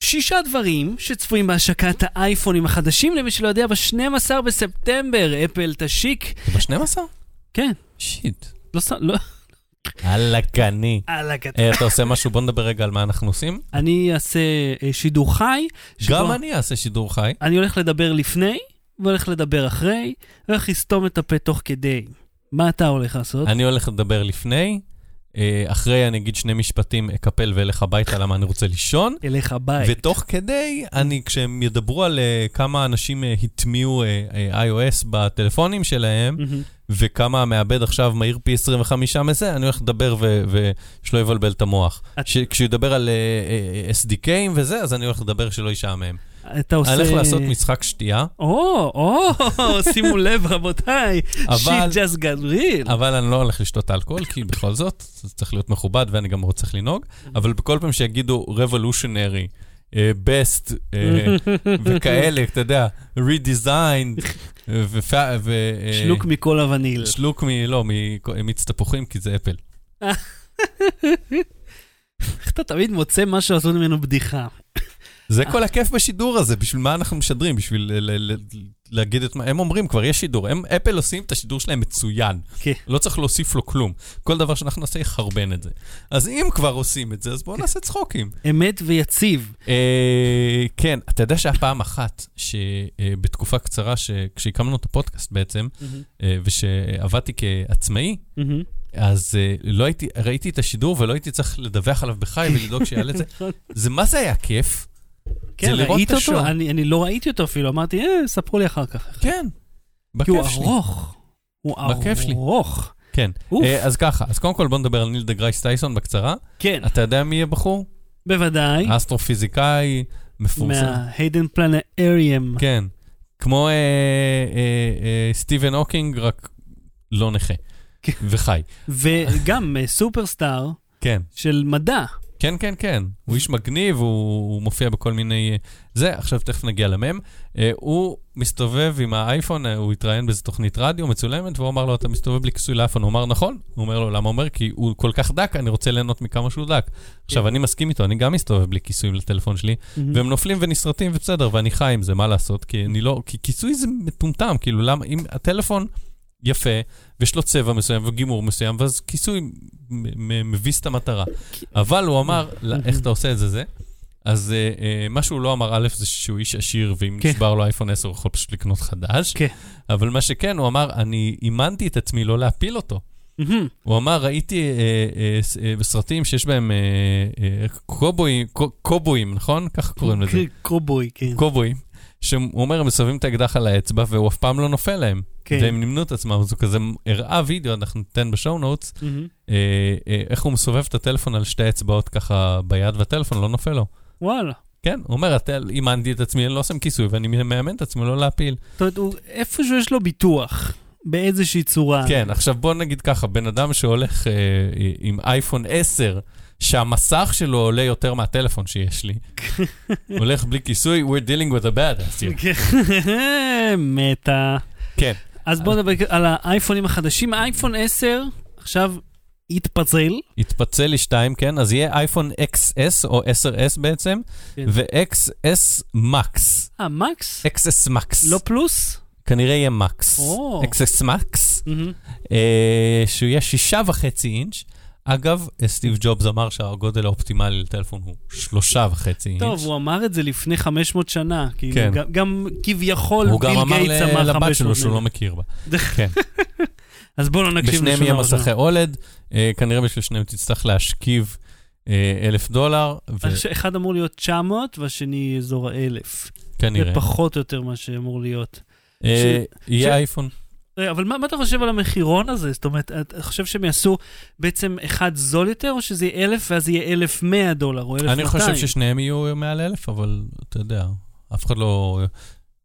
שישה דברים שצפויים בהשקת האייפונים החדשים, למי שלא יודע, ב-12 בספטמבר אפל תשיק. זה ב-12? כן, שיט. לא ס... לא... אללה קני. על הקט... אה, אתה עושה משהו? בוא נדבר רגע על מה אנחנו עושים. אני אעשה אה, שידור חי. גם אני אעשה שידור חי. אני הולך לדבר לפני, והולך לדבר אחרי, והולך לסתום את הפה תוך כדי. מה אתה הולך לעשות? אני הולך לדבר לפני, אחרי אני אגיד שני משפטים, אקפל ואלך הביתה למה אני רוצה לישון. אליך בית. ותוך כדי, אני, כשהם ידברו על אה, כמה אנשים אה, הטמיעו אה, אה, iOS בטלפונים שלהם. וכמה המעבד עכשיו מהיר פי 25 מזה, אני הולך לדבר ו- ושלא יבלבל את המוח. את- ש- כשהוא ידבר על אה, אה, SDKים וזה, אז אני הולך לדבר שלא ישעמם. אתה עושה... אני הולך לעשות משחק שתייה, או, או, שימו לב, רבותיי. שיט got real. אבל אני לא הולך לשתות אלכוהול, כי בכל זאת, זה צריך להיות מכובד ואני גם רוצה לנהוג, אבל בכל פעם שיגידו revolutionary, אה, best אה, וכאלה, אתה יודע, אה, ופ- ו... אה, שלוק מכל הווניל. שלוק מ... לא, ממיץ תפוחים, כי זה אפל. איך אתה תמיד מוצא משהו לעשות ממנו בדיחה? זה כל הכיף בשידור הזה, בשביל מה אנחנו משדרים? בשביל להגיד את מה, הם אומרים, כבר יש שידור. הם, אפל עושים את השידור שלהם מצוין. כן. לא צריך להוסיף לו כלום. כל דבר שאנחנו נעשה יחרבן את זה. אז אם כבר עושים את זה, אז בואו נעשה צחוקים. אמת ויציב. אה, כן, אתה יודע שהיה פעם אחת, שבתקופה קצרה, ש- כשהקמנו את הפודקאסט בעצם, אה, ושעבדתי כעצמאי. אז אה, לא הייתי, ראיתי את השידור ולא הייתי צריך לדווח עליו בחי ולדאוג שיעלה את זה. זה מה זה היה כיף? כן, לראות ראית. אותו? אני אני לא ראיתי אותו אפילו, אמרתי, אה, ספרו לי אחר כך. כן. כי הוא בכיף שלי. ארוך. הוא בכיף שלי. ארוך. כן. אה, אז ככה, אז קודם כל בוא נדבר על ניל דה גראס טייסון בקצרה. כן, אתה יודע מי זה הבחור? בוודאי. אסטרופיזיקאי, מפורסם. מה Hayden Planetarium. כן. כמו אה, אה, אה, סטיבן הוקינג, רק לא נכה. כן. וחי. וגם אה, superstar כן. של מדע. כן, כן, כן. הוא איש מגניב, הוא, הוא מופיע בכל מיני... אה, זה, עכשיו תכף נגיע למם. אה, הוא מסתובב עם האייפון, אה, הוא התראיין באיזה תוכנית רדיו מצולמת, והוא אמר לו, אתה מסתובב בלי כיסוי לאייפון. הוא אמר, נכון. הוא אומר לו, למה הוא אומר? כי הוא כל כך דק, אני רוצה ליהנות מכמה שהוא דק. עכשיו, אני מסכים איתו, אני גם מסתובב בלי כיסויים לטלפון שלי, והם נופלים ונסרטים ובסדר, ואני חי עם זה, מה לעשות? כי אני לא... כי כיסוי זה מטומטם, כאילו, למה... אם הטלפון יפה, ויש לו צבע מסוים וגימור מסוים, ואז כיסוי מביס את המטרה. אבל הוא אמר, "לא, איך אתה עושה את זה, זה? אז אה, אה, מה שהוא לא אמר, א', זה שהוא איש עשיר, ואם כן. נשבר לו אייפון 10, הוא יכול פשוט לקנות חדש. כן. אבל מה שכן, הוא אמר, אני אימנתי את עצמי לא להפיל אותו. מהמם. הוא אמר, ראיתי אה, אה, אה, בסרטים שיש בהם אה, קובויים, קו- קובויים, נכון? ככה קוראים לזה. קובוי, כן. קובויים. שהוא אומר, הם מסובבים את האקדח על האצבע, והוא אף פעם לא נופל להם. כן. והם נמנו את עצמם, אז הוא כזה הראה וידאו, אנחנו ניתן בשואו נוטס, מהמם. אה, אה, איך הוא מסובב את הטלפון על שתי אצבעות ככה ביד, והטלפון לא נופל לו. וואלה. כן, הוא אומר, "הטל- אימנתי את עצמי, אני לא שם כיסוי, ואני מאמן את עצמי לא להפיל. זאת אומרת, הוא- איפשהו יש לו ביטוח, באיזושהי צורה. כן, עכשיו בוא נגיד ככה, בן אדם שהולך אה, עם אייפון 10, שהמסך שלו עולה יותר מהטלפון שיש לי, הולך בלי כיסוי, we're dealing with a bad ass here. כן. מתה. כן, אז בואו נדבר על האייפונים החדשים. האייפון 10 עכשיו התפצל. התפצל לי שתיים, כן? אז יהיה אייפון XS או 10S בעצם, כן. ו-XS Max. אה, מקס? XS Max. לא פלוס? כנראה יהיה Max. או. XS Max, מהמם. אה, שהוא יהיה שישה וחצי אינץ'. אגב, סטיב ג'ובס אמר שהגודל האופטימלי לטלפון הוא שלושה וחצי אינץ'. טוב, הוא אמר את זה לפני 500 שנה. כאילו, כן. גם- גם כביכול הוא ביל גם אמר גייטס אמר ל- 500 לבת שלו שהוא שנה. לא מכיר בה. כן. אז בואו לא נקשיב בשניהם יהיה. מסכי אולד, אה, כנראה בשביל שניהם תצטרך להשכיב אה, אלף דולר, שאחד אמור להיות 900 והשני אזור ה-1000. זה וכנראה. פחות או יותר מה שאמור להיות. אה, ש- יהיה ש- אייפון. רגע, אבל מה, מה אתה חושב על המחירון הזה? זאת אומרת, אתה חושב שהם יעשו בעצם אחד זול יותר, או שזה יהיה 1,000 ואז יהיה 1,100 דולר, או 1,200? אני חושב ששניהם יהיו מעל אלף, אבל אתה יודע, אף אחד לא...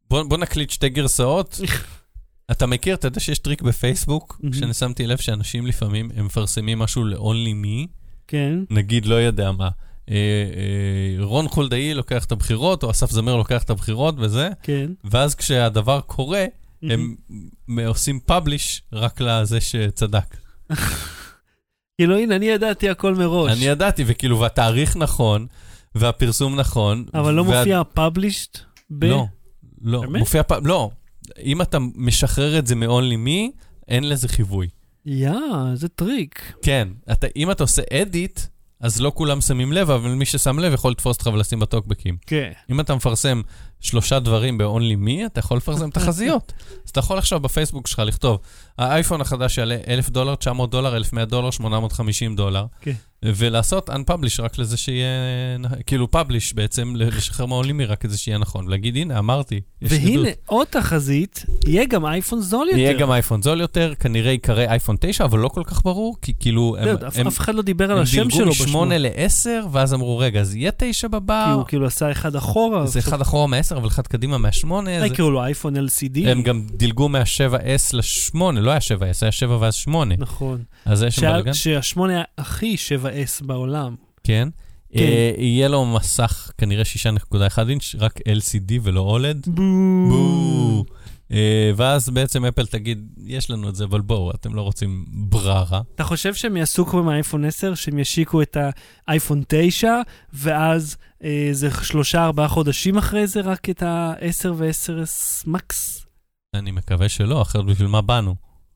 בוא, בוא נקליט שתי גרסאות, אתה מכיר, אתה יודע שיש טריק בפייסבוק, מהמם. שאני שמתי לב שאנשים לפעמים, הם מפרסמים משהו ל-only me, כן. נגיד, לא יודע מה. אה, אה, רון חולדאי לוקח את הבחירות, או אסף זמיר לוקח את הבחירות וזה, כן. ואז כשהדבר קורה, הם עושים פאבליש רק לזה שצדק. כאילו, הנה, אני ידעתי הכל מראש. אני ידעתי, וכאילו, והתאריך נכון, והפרסום נכון. אבל לא וה- מופיע published ב... לא, לא, באמת? מופיע פעם, לא. אם אתה משחרר את זה מ-only me, אין לזה חיווי. יא, זה טריק. כן, אתה, אם אתה עושה edit, אז לא כולם שמים לב, אבל מי ששם לב יכול לתפוס אותך ולשים בטוקבקים. כן. אם אתה מפרסם שלושה דברים ב-only me, אתה יכול לפרסם תחזיות. אז אתה יכול עכשיו בפייסבוק שלך לכתוב, האייפון החדש יעלה 1,000 דולר, 900 דולר, 1,100 דולר, 850 דולר, כן. ולעשות unpublish רק לזה שיהיה, כאילו publish בעצם, לשחרר me רק כזה שיהיה נכון, ולהגיד, הנה, אמרתי, יש והנה, עדות." עוד תחזית, יהיה גם אייפון זול יותר. יהיה גם אייפון זול יותר, כנראה ייקרא אייפון 9, אבל לא כל כך ברור, כי כאילו, הם, לא, הם, אף אחד לא דיבר על הם השם דילגו שלו בשמו. מ-8 ל-10, ואז אמרו, רגע, אז יהיה 9 כי בבר? הוא כאילו עשה אחד אחורה. זה אחד אחורה מ-10, אבל אחד קדימה מה-8. אולי יקראו לו אייפון LCD. הם גם דילגו מה-7S ל-8, לא היה 7S, היה 7 ואז 8. נכון. אז יש שם בלגן. שהשמונה הכי 7S בעולם. כן. כן. אה, יהיה לו מסך כנראה 6.1 אינץ', רק LCD ולא OLED. בואו. אה, ואז בעצם אפל תגיד, יש לנו את זה, אבל בואו, אתם לא רוצים בררה. אתה חושב שהם יעשו כמו עם האייפון 10, שהם ישיקו את האייפון 9, ואז אה, זה שלושה, ארבעה חודשים אחרי זה, רק את ה-10 ו-10S מקס? אני מקווה שלא, אחרת בשביל מה באנו?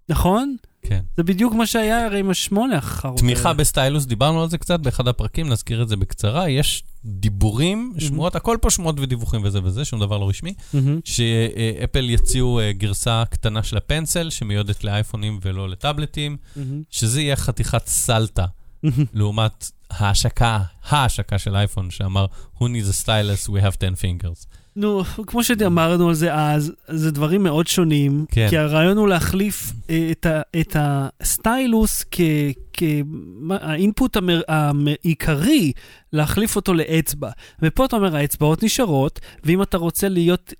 נכון? כן. זה בדיוק מה שהיה הרי עם השמונה האחרון. תמיכה ב stylus, דיברנו על זה קצת באחד הפרקים, נזכיר את זה בקצרה. יש דיבורים, שמועות, הכל פה שמועות ודיווחים וזה וזה, שום דבר לא רשמי. מהמם. שאפל יציעו אה, גרסה קטנה של ה Pencil, שמיועדת לאייפונים ולא לטאבלטים, מהמם. שזה יהיה חתיכת סלטה, לעומת ההשקה, ההשקה של אייפון, שאמר, who needs a stylus, we have 10 fingers. נו, כמו שאמרנו על זה אז, זה דברים מאוד שונים, כן. כי הרעיון הוא להחליף אה, את, ה, את הסטיילוס כאינפוט המר, העיקרי, להחליף אותו לאצבע. ופה אתה אומר, האצבעות נשארות, ואם אתה רוצה להיות,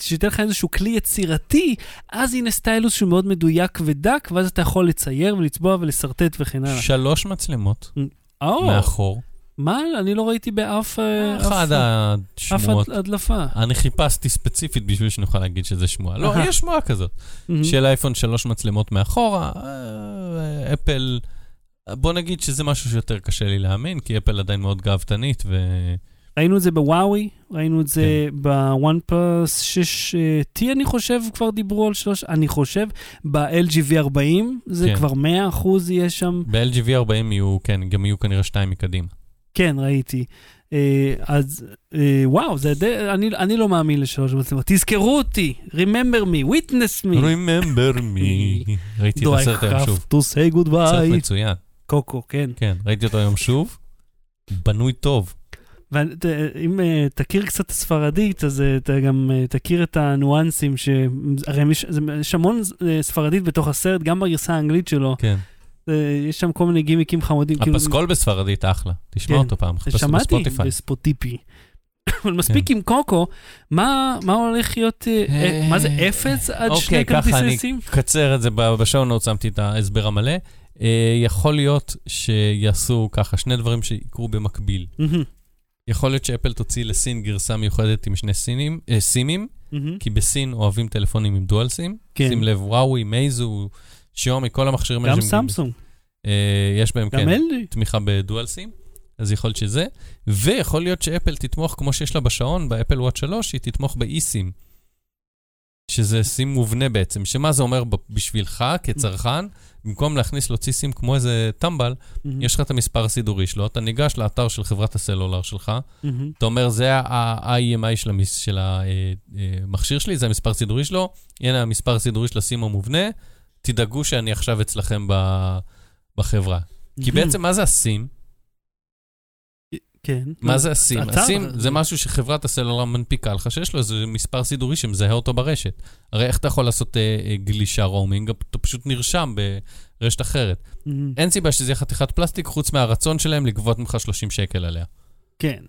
שייתן לך איזשהו כלי יצירתי, אז הנה סטיילוס שהוא מאוד מדויק ודק, ואז אתה יכול לצייר ולצבוע ולשרטט וכן הלאה. שלוש מצלמות או, מאחור, מה? אני לא ראיתי באף אה, אחד אף- אף השמועות. הדלפה. אני חיפשתי ספציפית בשביל שנוכל להגיד שזה שמועה. לא. יש שמועה כזאת. של אייפון שלוש מצלמות מאחורה, אה, אפל, בוא נגיד שזה משהו שיותר קשה לי להאמין, כי אפל עדיין מאוד גאוותנית, ו... ראינו את זה בוואוי, ראינו את זה כן. בוואן פלוס 6T, אני חושב, כבר דיברו על שלוש, אני חושב, ב-LG V40, זה כן. כבר 100% יהיה שם. ב-LG V40 יהיו, כן, גם יהיו כנראה שתיים מקדימה. כן, ראיתי. אה, אז אה, וואו, זה די, אני, אני לא מאמין לשלוש מצלמות. תזכרו אותי, remember me, witness me. Remember me. ראיתי את Do I הסרט היום שוב. have to say סרט goodbye? מצוין, קוקו, כן. כן, ראיתי אותו היום שוב. בנוי טוב. ואם אה, תכיר קצת את הספרדית, אז אתה גם אה, תכיר את הניואנסים, שהרי יש המון ספרדית בתוך הסרט, גם בגרסה האנגלית שלו. כן. אה, יש שם כל מיני גימיקים חמודים. כאילו- הפסקול בספרדית אחלה. תשמע כן. אותו פעם, חפש אותו שמעתי בספוטיפיי. בספוטיפי. אבל מספיק עם קוקו, מה הולך להיות, אה, אה, מה זה אפס עד אוקיי, שני ככה כרטיסי אני- סים? קצר את זה, בשעון נוט שמתי את ההסבר המלא. יכול להיות שיעשו ככה, שני דברים שיקרו במקביל. יכול להיות שאפל תוציא לסין גרסה מיוחדת עם שני סינים, סימים. כי בסין אוהבים טלפונים עם dual SIM. כן. שים לב, וואווי, מייזו, שיומי, כל המכשירים האלה. גם סמסונג, אה, יש בהם, כן, LG. תמיכה ב dual SIM. אז יכול להיות שזה, ויכול להיות שאפל תתמוך, כמו שיש לה בשעון, באפל ווטש 3, היא תתמוך ב eSIM. שזה סים מובנה בעצם, שמה זה אומר בשבילך כצרכן, במקום להכניס להוציא סים כמו איזה טמבל, מהמם, יש לך את המספר הסידורי שלו, אתה ניגש לאתר של חברת הסלולר שלך, מהמם. אתה אומר, זה ה-IMI של, המס, של המכשיר שלי, זה המספר הסידורי שלו, הנה המספר הסידורי של הסים המובנה, תדאגו שאני עכשיו אצלכם ב, בחברה. כי. בעצם מה זה הסים? כן. מה זה הסים? הסים זה משהו שחברת הסלולר מנפיקה לך, שיש לו איזה מספר סידורי שמזהה אותו ברשת. הרי איך אתה יכול לעשות אה, אה, גלישה רומינג? אתה פשוט נרשם ברשת אחרת. אין סיבה שזה יהיה חתיכת פלסטיק, חוץ מהרצון שלהם לגבות ממך 30 שקל עליה. כן.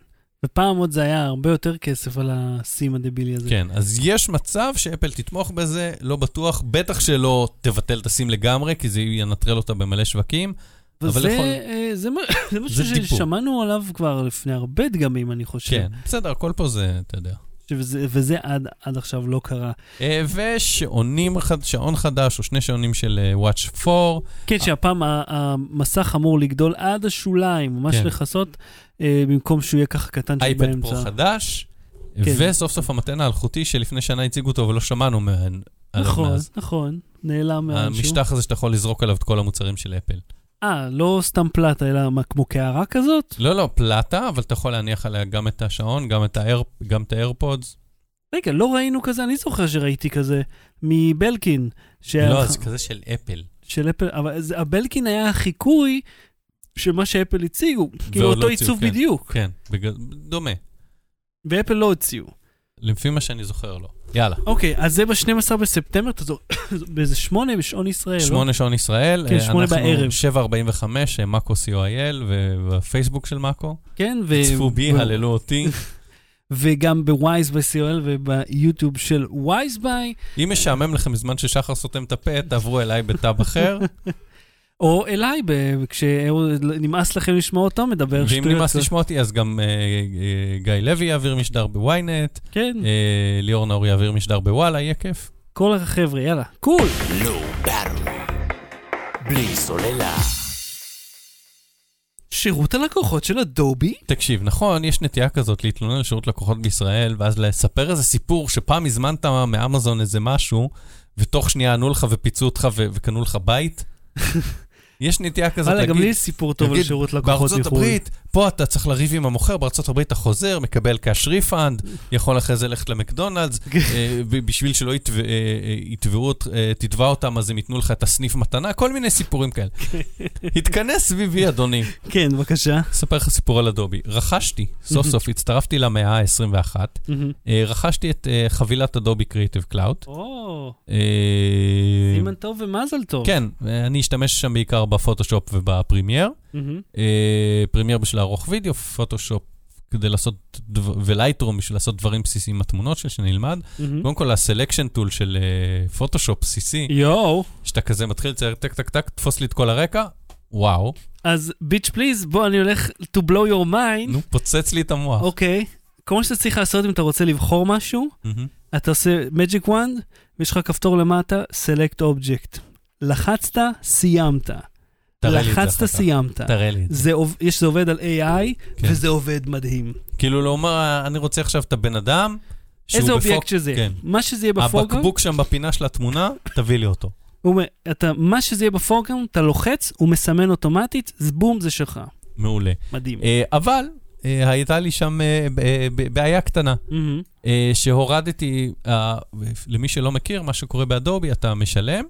ופעם עוד זה היה הרבה יותר כסף על הסים הדבילי הזה. כן, אז יש מצב שאפל תתמוך בזה, לא בטוח, בטח שלא תבטל את הסים לגמרי, כי זה ינטרל אותה במלא שווקים. אבל וזה יכול- אה, זה זה משהו. ששמענו עליו כבר לפני הרבה דגמים, אני חושב. כן, בסדר, הכל פה זה, אתה יודע. וזה, וזה עד, עד עכשיו לא קרה. אה, ושעונים, שעון חדש, או שני שעונים של אה, Watch 4, כן, שהפעם המסך אמור לגדול עד השוליים, ממש כן. לכסות, אה, במקום שהוא יהיה ככה קטן אייפד שבאמצע. פרו חדש, כן. וסוף סוף המתן האלחוטי שלפני שנה הציגו אותו ולא שמענו מהן. עליו נכון. נכון, נעלם מהמשהו. המשטח הזה שאתה יכול לזרוק עליו את כל המוצרים של אפל. אה, לא סתם פלטה, אלא מה, כמו קערה כזאת? לא, לא, פלטה, אבל אתה יכול להניח עליה גם את השעון, גם את האר- גם את האיירפודס. רגע, לא ראינו כזה, אני זוכר שראיתי כזה מבלקין. שה- לא, זה כזה של אפל. של אפל, אבל זה- הבלקין היה החיקוי של מה שאפל הציגו. כאילו לא אותו הוציאו, עיצוב כן. בדיוק, כן, בגלל- דומה. ואפל לא הוציאו. לפי מה שאני זוכר, לא. יאללה. אוקיי, אז זה ב-12 בספטמבר, אתה זוכר, באיזה שמונה בשעון ישראל, לא? שמונה שעון ישראל. כן, אה, שמונה בערב. אנחנו 7.45, מאקו co.il, ובפייסבוק של מאקו. כן, ו... צפו בי, הללו אותי. וגם בווייז ב-COL וביוטיוב של ווייז ביי, אם משעמם לכם בזמן ששחר סותם את הפה, תעברו אליי בטאב אחר. או אליי, כשנמאס לכם לשמוע אותו, מדבר ואם שטויות. נמאס לשמוע אותי, אז גם אה, אה, גיא לוי יעביר משדר בוויינט, כן, אה, ליאור נאור יעביר משדר בוואלה, יהיה כיף. כל החבר'ה, יאללה, קול. Battery. בלי סוללה. שירות הלקוחות של אדובי? תקשיב, נכון, יש נטייה כזאת להתלונן על שירות לקוחות בישראל, ואז לספר איזה סיפור שפעם הזמנת מאמזון איזה משהו, ותוך שנייה ענו לך ופיצו אותך וקנו לך בית. יש נטייה כזאת להגיד, גם לי יש סיפור טוב על שירות לקוחות בארצות מחו"ל. הברית, פה אתה צריך לריב עם המוכר, בארצות הברית אתה חוזר, מקבל cash refund, יכול אחרי זה ללכת למקדונלדס, אה, בשביל שלא אה, אה, יתבעו, תתבע אותם, אז הם ייתנו לך את הסניף מתנה, כל מיני סיפורים כאלה. התכנס סביבי, אדוני. כן, בבקשה. אספר לך סיפור על אדובי. רכשתי, סוף סוף הצטרפתי למאה ה-21, מהמם. אה, רכשתי את חבילת אדובי קריאיטיב קלאוד. או, סימן טוב ומזל טוב. כן, אני אשתמש שם בעיקר בפוטושופ ובפרימייר. מהמם. אה, פרימייר בשביל לערוך וידאו, פוטושופ כדי לעשות, דבר- ולייטרום בשביל לעשות דברים בסיסיים עם התמונות שלי, שנלמד. מהמם. קודם כל, ה selection tool של אה, פוטושופ בסיסי, יואו. שאתה כזה מתחיל לצייר טק טק טק, תפוס לי את כל הרקע, וואו, אז bitch please, בוא, אני הולך to blow your mind. נו, פוצץ לי את המוח. אוקיי. כל מה שאתה צריך לעשות אם אתה רוצה לבחור משהו, מהמם. אתה עושה magic wand, ויש לך כפתור למטה, select object. לחצת, סיימת. לחצת. סיימת. תראה לי את זה. זה, עוב- יש, זה עובד על AI, כן. וזה עובד מדהים. כאילו לומר, אני רוצה עכשיו את הבן אדם, איזה בפוק- אובייקט שזה. כן. מה שזה יהיה ב foreground, הבקבוק שם בפינה של התמונה, תביא לי אותו. הוא אתה, מה שזה יהיה ב foreground, אתה לוחץ, הוא מסמן אוטומטית, בום, זה שלך. מעולה. מדהים. אה, אבל אה, הייתה לי שם אה, אה, בעיה קטנה. אה, שהורדתי, למי שלא מכיר, מה שקורה באדובי, אתה משלם,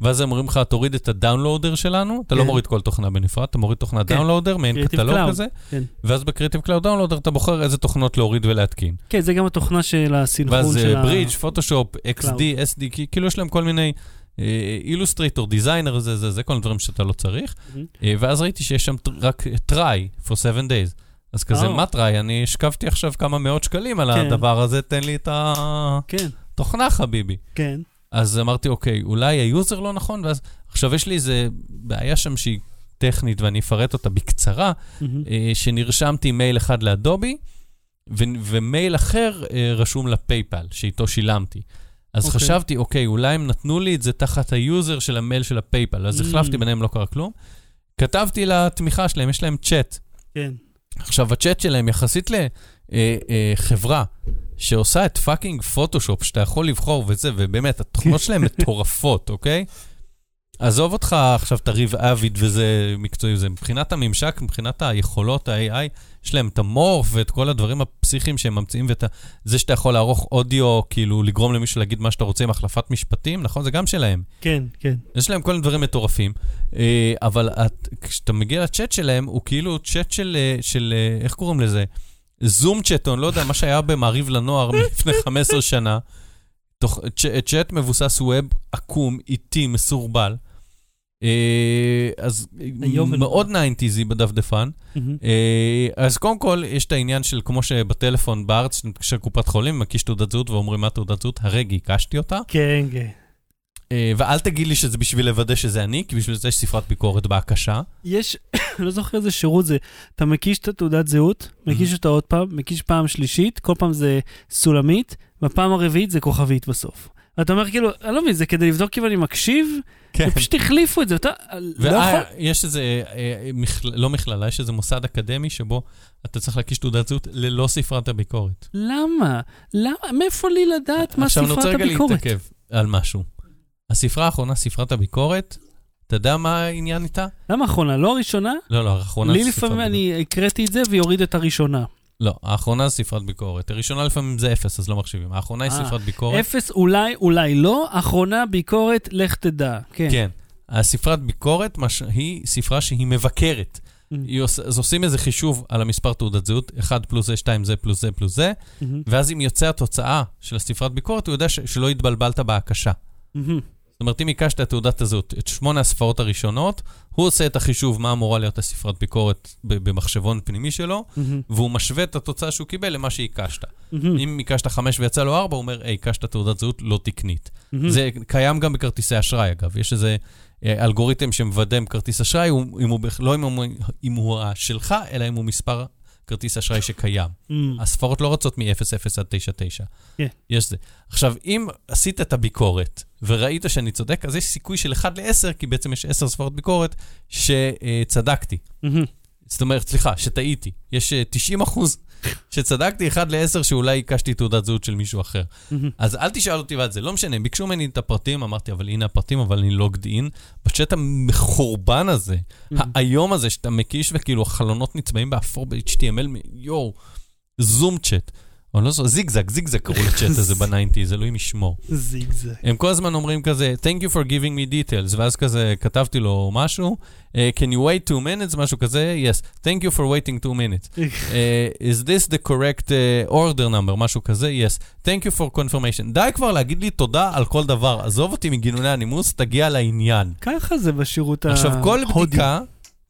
ואז הם אומרים לך, תוריד את ה downloader שלנו, אתה לא כן. מוריד כל תוכנה בנפרד, אתה מוריד תוכנת כן. downloader, מעין קטלוג. כזה, כן. ואז בקריאיטיב קלאוד downloader אתה בוחר איזה תוכנות להוריד ולהתקין. כן, זה גם התוכנה של הסנכרון ואז של ה... ברידג', פוטושופ, XD. XD, כאילו יש להם כל מיני אילוסטרייטור, דיזיינר, זה, זה, זה, כל הדברים שאתה לא צריך. אה, ואז ראיתי שיש שם רק try for seven days. אז כזה, אה. מה try? אני השקעתי עכשיו כמה מאות שקלים על כן. הדבר הזה, תן לי את התוכנה, כן, חביבי. כן. אז אמרתי, אוקיי, אולי ה user לא נכון, ואז עכשיו יש לי איזה בעיה שם שהיא טכנית, ואני אפרט אותה בקצרה. אה, שנרשמתי מייל אחד לאדובי, ו- ומייל אחר אה, רשום לפייפל, שאיתו שילמתי. אז אוקיי. חשבתי, אוקיי, אולי הם נתנו לי את זה תחת ה user של המייל של הפייפל, אז Mm. החלפתי ביניהם, לא קרה כלום. כתבתי לתמיכה שלהם, יש להם צ'אט. כן. עכשיו, הצ'אט שלהם יחסית לחברה שעושה את fucking פוטושופ, שאתה יכול לבחור וזה, ובאמת, התוכנות שלהם מטורפות, אוקיי? עזוב אותך עכשיו את הריב אביד וזה מקצועי, זה מבחינת הממשק, מבחינת היכולות, ה-AI, יש להם את המורף ואת כל הדברים הפסיכיים שהם ממציאים, ואת זה שאתה יכול לערוך אודיו, כאילו לגרום למישהו להגיד מה שאתה רוצה עם החלפת משפטים, נכון? זה גם שלהם. כן, כן. יש להם כל מיני דברים מטורפים, אה, אבל את, כשאתה מגיע לצ'אט שלהם, הוא כאילו צ'אט של, אה, של אה, איך קוראים לזה? זום אני לא יודע, מה שהיה במעריב לנוער מלפני 15 שנה. תוך, צ'- צ'אט מבוסס ווב עקום, איטי, מסורבל. אה, אז. מאוד 90'זי בדפדפן. אה, אז קודם כל, יש את העניין של כמו שבטלפון בארץ, מתקשר לקופת חולים, מקיש תעודת זהות ואומרים מה תעודת זהות, הרגע הקשתי אותה. כן, כן. אה, ואל תגיד לי שזה בשביל לוודא שזה אני, כי בשביל זה יש ספרת ביקורת בהקשה. יש, לא זוכר איזה שירות זה, אתה מקיש את התעודת זהות, מקיש אותה עוד פעם, מקיש פעם שלישית, כל פעם זה סולמית, והפעם הרביעית זה כוכבית בסוף. ואתה אומר כאילו, אני לא מבין, זה כדי לבדוק אם אני מקשיב? כן. פשוט החליפו את זה, אתה לא יכול... ויש איזה, אה, מכל- לא מכללה, יש איזה מוסד אקדמי שבו אתה צריך להקיש תעודת זהות ללא ספרת הביקורת. למה? למה? מאיפה לי לדעת מה עכשיו אני ספרת רוצה רגע הביקורת? להתעכב על משהו. הספרה האחרונה, ספרת הביקורת, אתה יודע מה העניין איתה? למה האחרונה? לא הראשונה? לא, לא, האחרונה לי זה ספרת לפעמים ביקורת. אני הקראתי את זה ויוריד את הראשונה. לא, האחרונה זה ספרת ביקורת. הראשונה לפעמים זה אפס, אז לא מחשיבים. האחרונה היא אה, ספרת ביקורת. אפס אולי, אולי לא, אחרונה ביקורת, לך תדע. כן. כן. הספרת ביקורת מש... היא ספרה שהיא מבקרת. Mm. היא עוש... אז עושים איזה חישוב על המספר תעודת זהות, 1 פלוס זה, 2 זה, פלוס זה, פלוס זה, מהמם. ואז אם יוצא התוצאה של הספרת ביקורת, הוא יודע ש... שלא התבלבלת בהקשה. מהמם. זאת אומרת, אם הקשת את תעודת הזהות, את שמונה הספרות הראשונות, הוא עושה את החישוב מה אמורה להיות הספרת ביקורת במחשבון פנימי שלו, מהמם. והוא משווה את התוצאה שהוא קיבל למה שהקשת. מהמם. אם הקשת חמש ויצא לו ארבע, הוא אומר, היי, הקשת תעודת זהות לא תקנית. מהמם. זה קיים גם בכרטיסי אשראי, אגב. יש איזה אה, אלגוריתם שמוודא אם כרטיס אשראי, הוא- אם הוא, לא אם הוא, אם הוא שלך, אלא אם הוא מספר כרטיס אשראי שקיים. מהמם. הספרות לא רצות מ-00 עד 99. כן. יש זה. עכשיו, אם עשית את הביקורת וראית שאני צודק, אז יש סיכוי של 1 ל-10, כי בעצם יש 10 ספרות ביקורת, שצדקתי. מהמם. זאת אומרת, סליחה, שטעיתי. יש אה, 90 אחוז שצדקתי, 1 ל-10 שאולי הקשתי תעודת זהות של מישהו אחר. אז אל תשאל אותי ועד זה, לא משנה, ביקשו ממני את הפרטים, אמרתי, אבל הנה הפרטים, אבל אני logged in. בצ'אט המחורבן הזה, האיום הזה שאתה מקיש וכאילו החלונות נצבעים באפור ב-HTML, יואו, זום צ'אט. או לא זוכר, זיגזג, זיגזג קראו לצ'אט הזה ב nineties, אלוהים ישמור. זיגזג. הם כל הזמן אומרים כזה, Thank you for giving me details, ואז כזה כתבתי לו משהו, uh, Can you wait two minutes? משהו כזה, Yes, thank you for waiting two minutes. Uh, is this the correct uh, order number? משהו כזה, Yes, thank you for confirmation. די כבר להגיד לי תודה על כל דבר, עזוב אותי מגינוני הנימוס, תגיע לעניין. ככה זה בשירות ההודי. עכשיו, כל בדיקה,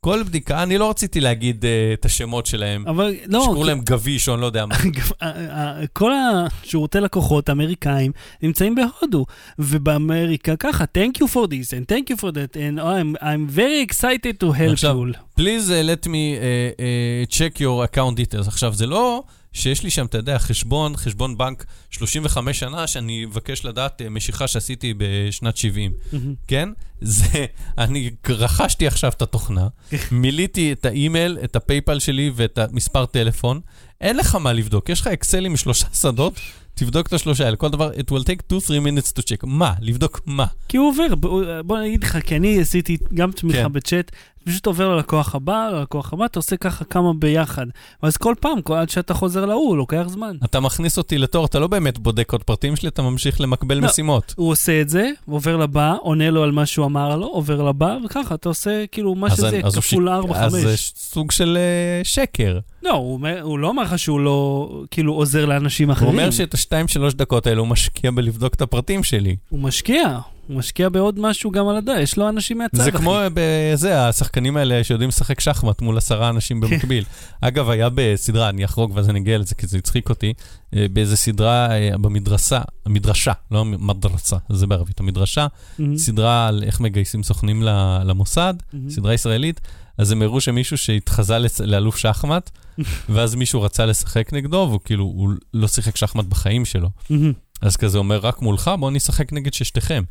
כל בדיקה, אני לא רציתי להגיד uh, את השמות שלהם, אבל לא, שקראו להם גביש או אני לא יודע מה. אה, אה, כל השירותי לקוחות האמריקאים נמצאים בהודו, ובאמריקה ככה, thank you for this and thank you for that, and I'm, I'm very excited to help עכשיו, you. Please uh, let me uh, uh, check your account details. עכשיו, זה לא שיש לי שם, אתה יודע, חשבון, חשבון בנק 35 שנה, שאני אבקש לדעת uh, משיכה שעשיתי בשנת 70, מהמם. כן? זה, אני רכשתי עכשיו את התוכנה, מילאתי את האימייל, את הפייפל שלי ואת המספר טלפון, אין לך מה לבדוק, יש לך אקסלים עם שלושה שדות, תבדוק את השלושה האלה, כל דבר, it will take 2-3 minutes to check. מה? לבדוק מה? כי הוא עובר, בוא בוא אני אגיד לך, כי אני עשיתי גם תמיכה כן. בצ'אט, פשוט עובר ללקוח הבא, ללקוח הבא, אתה עושה ככה כמה ביחד. ואז כל פעם, כל עד שאתה חוזר להוא, לוקח זמן. אתה מכניס אותי לתור, אתה לא באמת בודק עוד פרטים שלי, אתה ממשיך למקבל לא. משימות. הוא עושה את זה, עובר לבא, עונה לו על מה שהוא אמר לו, עובר לבא, וככה, אתה עושה כאילו מה אז שזה, אז הוא כפול שיק- 4, אז 5. זה סוג של אה, שקר. לא, הוא, אומר, הוא לא אמר לך שהוא לא, כאילו, עוזר לאנשים הוא אחרים. אומר שאת השתיים, שלוש דקות האלה הוא משקיע בלבדוק את הפרטים שלי. הוא משקיע, הוא משקיע בעוד משהו גם על הדרך, יש לו אנשים מהצד. זה אחי. כמו בזה, השחקנים האלה שיודעים לשחק שחמט מול עשרה אנשים. במקביל. אגב, היה בסדרה, אני אחרוג ואז אני אגיע לזה, כי זה הצחיק אותי, אה, באיזה סדרה אה, במדרסה, המדרשה, לא מדרסה, זה בערבית, המדרשה, מהמם, סדרה על איך מגייסים סוכנים למוסד, מהמם. סדרה ישראלית, אז הם הראו שמישהו שהתחזה לאלוף שחמט, ואז מישהו רצה לשחק נגדו, והוא כאילו, הוא לא שיחק שחמט בחיים שלו. מהמם. אז כזה אומר, רק מולך, בוא נשחק נגד ששתיכם.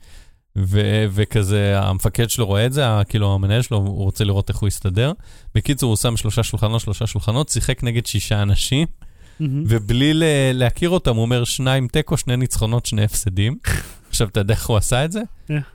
ו- וכזה, המפקד שלו רואה את זה, כאילו המנהל שלו, הוא רוצה לראות איך הוא יסתדר. בקיצור, הוא שם שלושה שולחנות, שלושה שולחנות, שיחק נגד שישה אנשים, מהמם. ובלי ל- להכיר אותם, הוא אומר, שניים תיקו, שני ניצחונות, שני הפסדים. עכשיו, אתה יודע איך הוא עשה את זה? איך?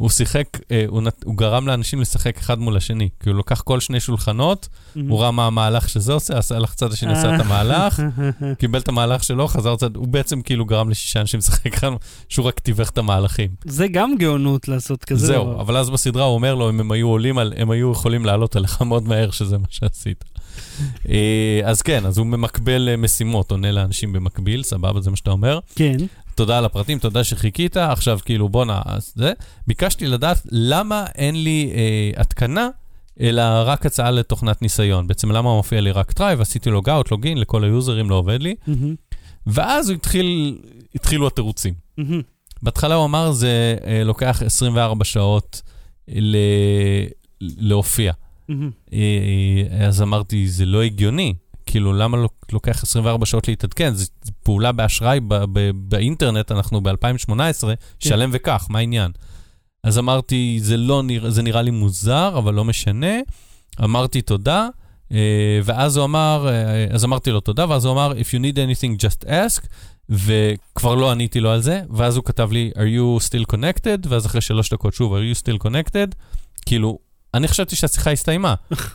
הוא שיחק, אה, הוא, נת, הוא גרם לאנשים לשחק אחד מול השני. כי הוא לקח כל שני שולחנות, מהמם. הוא ראה מה המהלך שזה עושה, עשה לך צד השני, עשה את המהלך, קיבל את המהלך שלו, חזר צד, הוא בעצם כאילו גרם לשישה אנשים לשחק אחד, שהוא רק תיווך את המהלכים. זה גם גאונות לעשות כזה זהו, דבר. אבל אז בסדרה הוא אומר לו, אם הם היו עולים על, הם היו יכולים לעלות עליך מאוד מהר, שזה מה שעשית. אה, אז כן, אז הוא ממקבל אה, משימות, עונה לאנשים במקביל, סבבה, זה מה שאתה אומר. כן. תודה על הפרטים, תודה שחיכית, עכשיו כאילו בואנה, אז זה. ביקשתי לדעת למה אין לי אה, התקנה, אלא רק הצעה לתוכנת ניסיון. בעצם למה מופיע לי רק trial, עשיתי logout, login, לכל היוזרים לא עובד לי. מהמם, ואז התחיל, התחילו התירוצים. מהמם. בהתחלה הוא אמר, זה אה, לוקח 24 שעות ל... להופיע. מהמם. אה, אז אמרתי, זה לא הגיוני. כאילו, למה לוקח 24 שעות להתעדכן? זו פעולה באשראי ב- ב- באינטרנט, אנחנו ב-2018, שלם וכך, מה העניין? אז אמרתי, זה, לא נרא, זה נראה לי מוזר, אבל לא משנה. אמרתי תודה, אה, ואז הוא אמר, אה, אז אמרתי לו תודה, ואז הוא אמר, If you need anything, just ask, וכבר לא עניתי לו על זה, ואז הוא כתב לי, are you still connected? ואז אחרי שלוש דקות שוב, are you still connected? כאילו, אני חשבתי שהשיחה הסתיימה.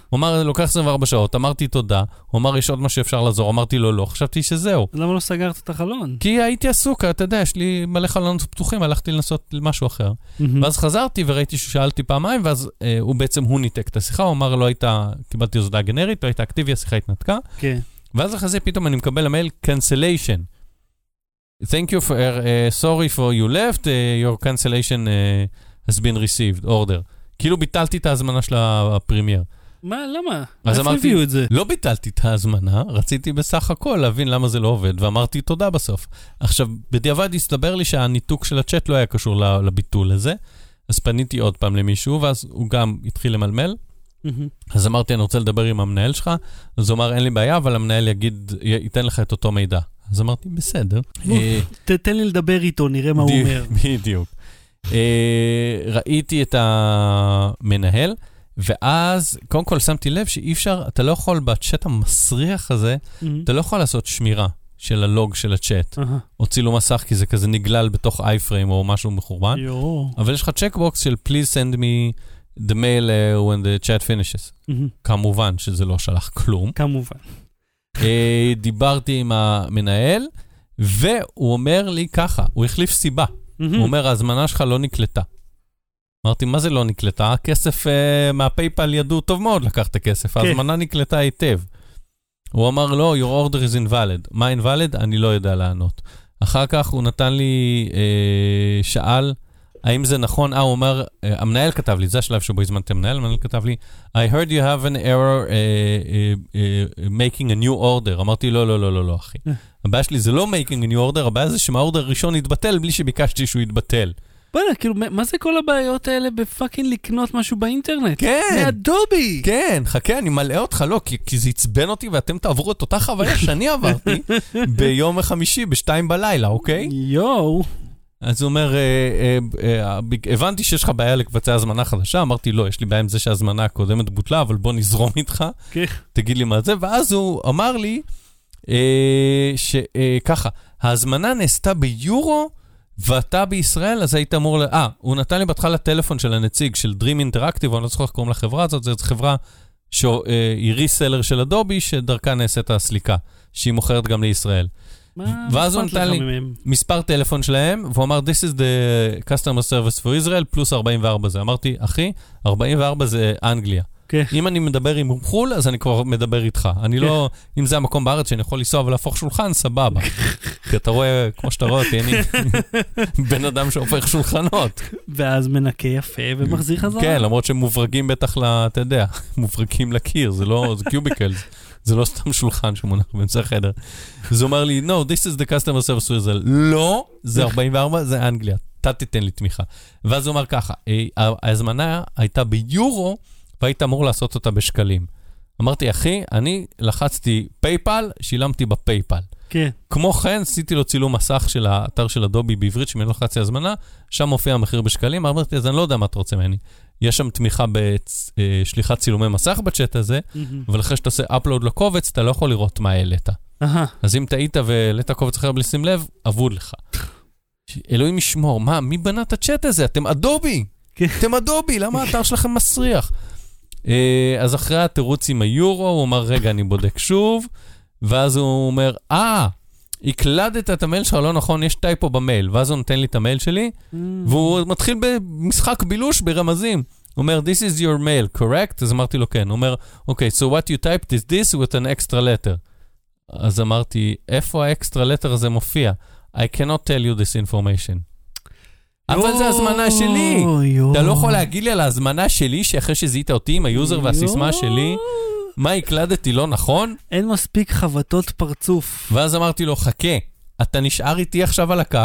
הוא אמר, לוקח 24 שעות, אמרתי תודה, הוא אמר, יש עוד משהו שאפשר לעזור, אמרתי לו לא, חשבתי שזהו. למה לא סגרת את החלון? כי הייתי עסוק, אתה יודע, יש לי מלא חלונות פתוחים, הלכתי לנסות משהו אחר. ואז חזרתי וראיתי ששאלתי פעמיים, ואז אה, הוא בעצם, הוא ניתק את השיחה, הוא אמר, לא הייתה, קיבלתי הודעה גנרית, לא היית אקטיבי, השיחה התנתקה. כן. ואז אחרי זה פתאום אני מקבל למייל cancellation. Thank you for, uh, sorry for you left, uh, your cancellation uh, has been received, order. כאילו ביטלתי את ההזמנה של ה Premiere. מה, למה? אז אמרתי- הביאו את זה? לא ביטלתי את ההזמנה, רציתי בסך הכל להבין למה זה לא עובד, ואמרתי תודה בסוף. עכשיו, בדיעבד הסתבר לי שהניתוק של הצ'אט לא היה קשור לביטול הזה, אז פניתי עוד פעם למישהו, ואז הוא גם התחיל למלמל. מהמם. אז אמרתי, אני רוצה לדבר עם המנהל שלך, אז הוא אמר, אין לי בעיה, אבל המנהל יגיד, ייתן לך את אותו מידע. אז אמרתי, בסדר. אה, תן לי לדבר איתו, נראה מה הוא אומר. בדיוק. אה, ראיתי את המנהל, ואז קודם כל שמתי לב שאי אפשר, אתה לא יכול בצ'אט המסריח הזה, מהמם. אתה לא יכול לעשות שמירה של ה log של הצ'אט, אהה. או צילום מסך, כי זה כזה נגלל בתוך iframe או משהו מחורבן. אבל יש לך checkbox של please send me the mail uh, when the chat finishes. מהמם. כמובן שזה לא שלח כלום. כמובן. אה, דיברתי עם המנהל, והוא אומר לי ככה, הוא החליף סיבה. הוא אומר, ההזמנה שלך לא נקלטה. אמרתי, מה זה לא נקלטה? הכסף אה, מה PayPal ידעו טוב מאוד לקחת את הכסף, כן. ההזמנה נקלטה היטב. הוא אמר, לא, your order is invalid. מה invalid? אני לא יודע לענות. אחר כך הוא נתן לי, אה, שאל, האם זה נכון? אה, הוא אומר, אה, המנהל כתב לי, זה השלב שבו הזמנתי את המנהל, המנהל כתב לי, I heard you have an error uh, uh, uh, making a new order. אמרתי, לא, לא, לא, לא, לא, אחי. הבעיה שלי זה לא making a new order, הבעיה זה שמהאורדר הראשון יתבטל בלי שביקשתי שהוא יתבטל. בוא'נה, כאילו, מה- זה כל הבעיות האלה בפאקינג לקנות משהו באינטרנט? כן, מאדובי! כן, חכה, אני מלאה אותך, לא, כי, כי זה עצבן אותי ואתם תעברו את אותה חוויה שאני עברתי ביום חמישי בשתיים בלילה, אוקיי? יואו. אז הוא אומר, אה, אה, אה, אה, הבנתי שיש לך בעיה לבצע הזמנה חדשה, אמרתי, לא, יש לי בעיה עם זה שההזמנה הקודמת בוטלה, אבל בוא נזרום איתך, כן. תגיד לי מה זה, ואז הוא אמר לי שככה, ההזמנה נעשתה ביורו, ואתה בישראל, אז היית אמור ל... אה, הוא נתן לי בהתחלה טלפון של הנציג של Dream Interactive, אני לא זוכר איך קוראים לחברה הזאת, זו חברה שהיא ריסלר של אדובי, שדרכה נעשית הסליקה, שהיא מוכרת גם לישראל. מה ואז הוא נתן לי- מהם? מספר טלפון שלהם, והוא אמר, This is the customer service for Israel, פלוס 44 זה. אמרתי, אחי, 44 זה אנגליה. כן. אם אני מדבר עם חו"ל, אז אני כבר מדבר איתך. אני לא, אם זה המקום בארץ שאני יכול לנסוע ולהפוך שולחן, סבבה. כי אתה רואה, כמו שאתה רואה אותי, אני בן אדם שהופך שולחנות. ואז מנקה יפה ומחזיר חזרה. כן, למרות שהם מוברגים בטח ל... אתה יודע, מוברגים לקיר, זה לא, זה cubicles. זה לא סתם שולחן שמונח באמצע החדר. אז הוא אמר לי, no, this is the customer service to Israel. לא, זה 44, זה אנגליה. אתה תיתן לי תמיכה. ואז הוא אמר ככה, "אה, ההזמנה הייתה ביורו, והיית אמור לעשות אותה בשקלים. אמרתי, אחי, אני לחצתי PayPal, שילמתי ב PayPal. כן. כמו כן, עשיתי לו צילום מסך של האתר של Adobe בעברית, שממנו לחצתי הזמנה, שם מופיע המחיר בשקלים, אמרתי, אז אני לא יודע מה אתה רוצה ממני. יש שם תמיכה בשליחת צילומי מסך בצ'אט הזה. אבל אחרי שאתה עושה upload לקובץ, אתה לא יכול לראות מה העלית. אז אם טעית והעלית קובץ אחר בלי שים לב, אבוד לך. אלוהים ישמור, מה, מי בנה את הצ'אט הזה? אתם אדובי! כן. אתם אדובי, למה האתר שלכם מסריח? אה, אז אחרי התירוץ עם היורו, הוא אמר, רגע, אני בודק שוב, ואז הוא אומר, אה, הקלדת את המייל שלך לא נכון, יש typo במייל. ואז הוא נותן לי את המייל שלי, והוא מתחיל במשחק בילוש ברמזים. הוא אומר, this is your mail, correct? אז אמרתי לו, כן. הוא אומר, אוקיי, so what you typed is this with an extra letter. אז אמרתי, איפה ה extra letter הזה מופיע? I cannot tell you this information. אבל זה הזמנה שלי. אתה לא יכול להגיד לי על ההזמנה שלי, שאחרי שזיהית אותי עם היוזר והסיסמה. שלי, מה הקלדתי לא נכון? אין מספיק חבטות פרצוף. ואז אמרתי לו, חכה, אתה נשאר איתי עכשיו על הקו,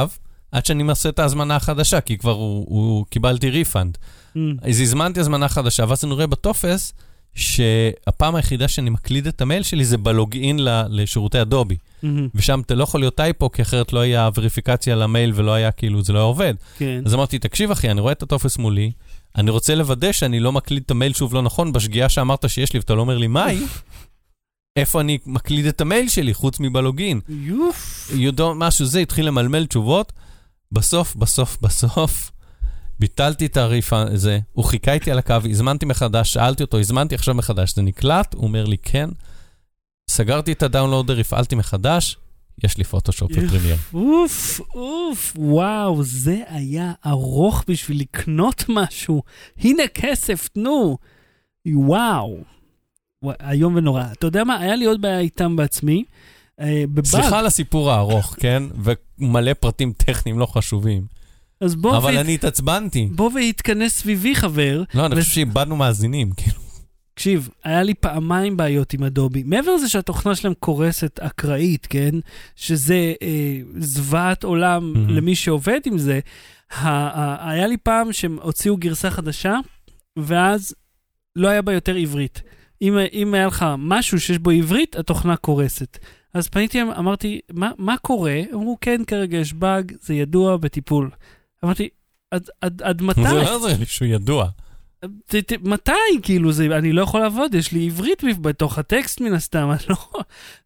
עד שאני עושה את ההזמנה החדשה, כי כבר הוא, הוא קיבלתי refund. Mm. אז הזמנתי הזמנה חדשה, ואז אני רואה בטופס שהפעם היחידה שאני מקליד את המייל שלי זה ב login ל- לשירותי Adobe. מהמם. ושם אתה לא יכול להיות typo, כי אחרת לא היה וריפיקציה למייל ולא היה כאילו, זה לא היה עובד. כן. אז אמרתי, תקשיב אחי, אני רואה את הטופס מולי, אני רוצה לוודא שאני לא מקליד את המייל שוב לא נכון בשגיאה שאמרת שיש לי, ואתה לא אומר לי, מהי? איפה אני מקליד את המייל שלי חוץ מב login? יוף. משהו זה, התחיל למלמל תשובות. בסוף, בסוף, בסוף, ביטלתי את הריף הזה, הוא חיכה איתי על הקו, הזמנתי מחדש, שאלתי אותו, הזמנתי עכשיו מחדש, זה נקלט? הוא אומר לי, כן. סגרתי את ה downloader, הפעלתי מחדש, יש לי Photoshop ו Premiere. אוף, אוף, וואו, זה היה ארוך בשביל לקנות משהו. הנה כסף, תנו. וואו. איום ונורא. אתה יודע מה, היה לי עוד בעיה איתם בעצמי. אה. סליחה על הסיפור הארוך, כן? ומלא פרטים טכניים לא חשובים. אז בוא, אבל והת- אני התעצבנתי. בוא והתכנס סביבי, חבר. לא, אני ו- חושב שאיבדנו מאזינים, כאילו. תקשיב, היה לי פעמיים בעיות עם אדובי. מעבר לזה שהתוכנה שלהם קורסת אקראית, כן? שזה אה, זוועת עולם מהמם. למי שעובד עם זה. ה- ה- היה לי פעם שהם הוציאו גרסה חדשה, ואז לא היה בה יותר עברית. אם, אם היה לך משהו שיש בו עברית, התוכנה קורסת. אז פניתי, אמרתי, מה, מה קורה? אמרו, כן, כרגע יש באג, זה ידוע, בטיפול. אמרתי, עד, עד, עד מתי? זה לא לי שהוא ידוע. ת, ת, מתי? כאילו, זה, אני לא יכול לעבוד, יש לי עברית בתוך הטקסט מן הסתם, אני לא...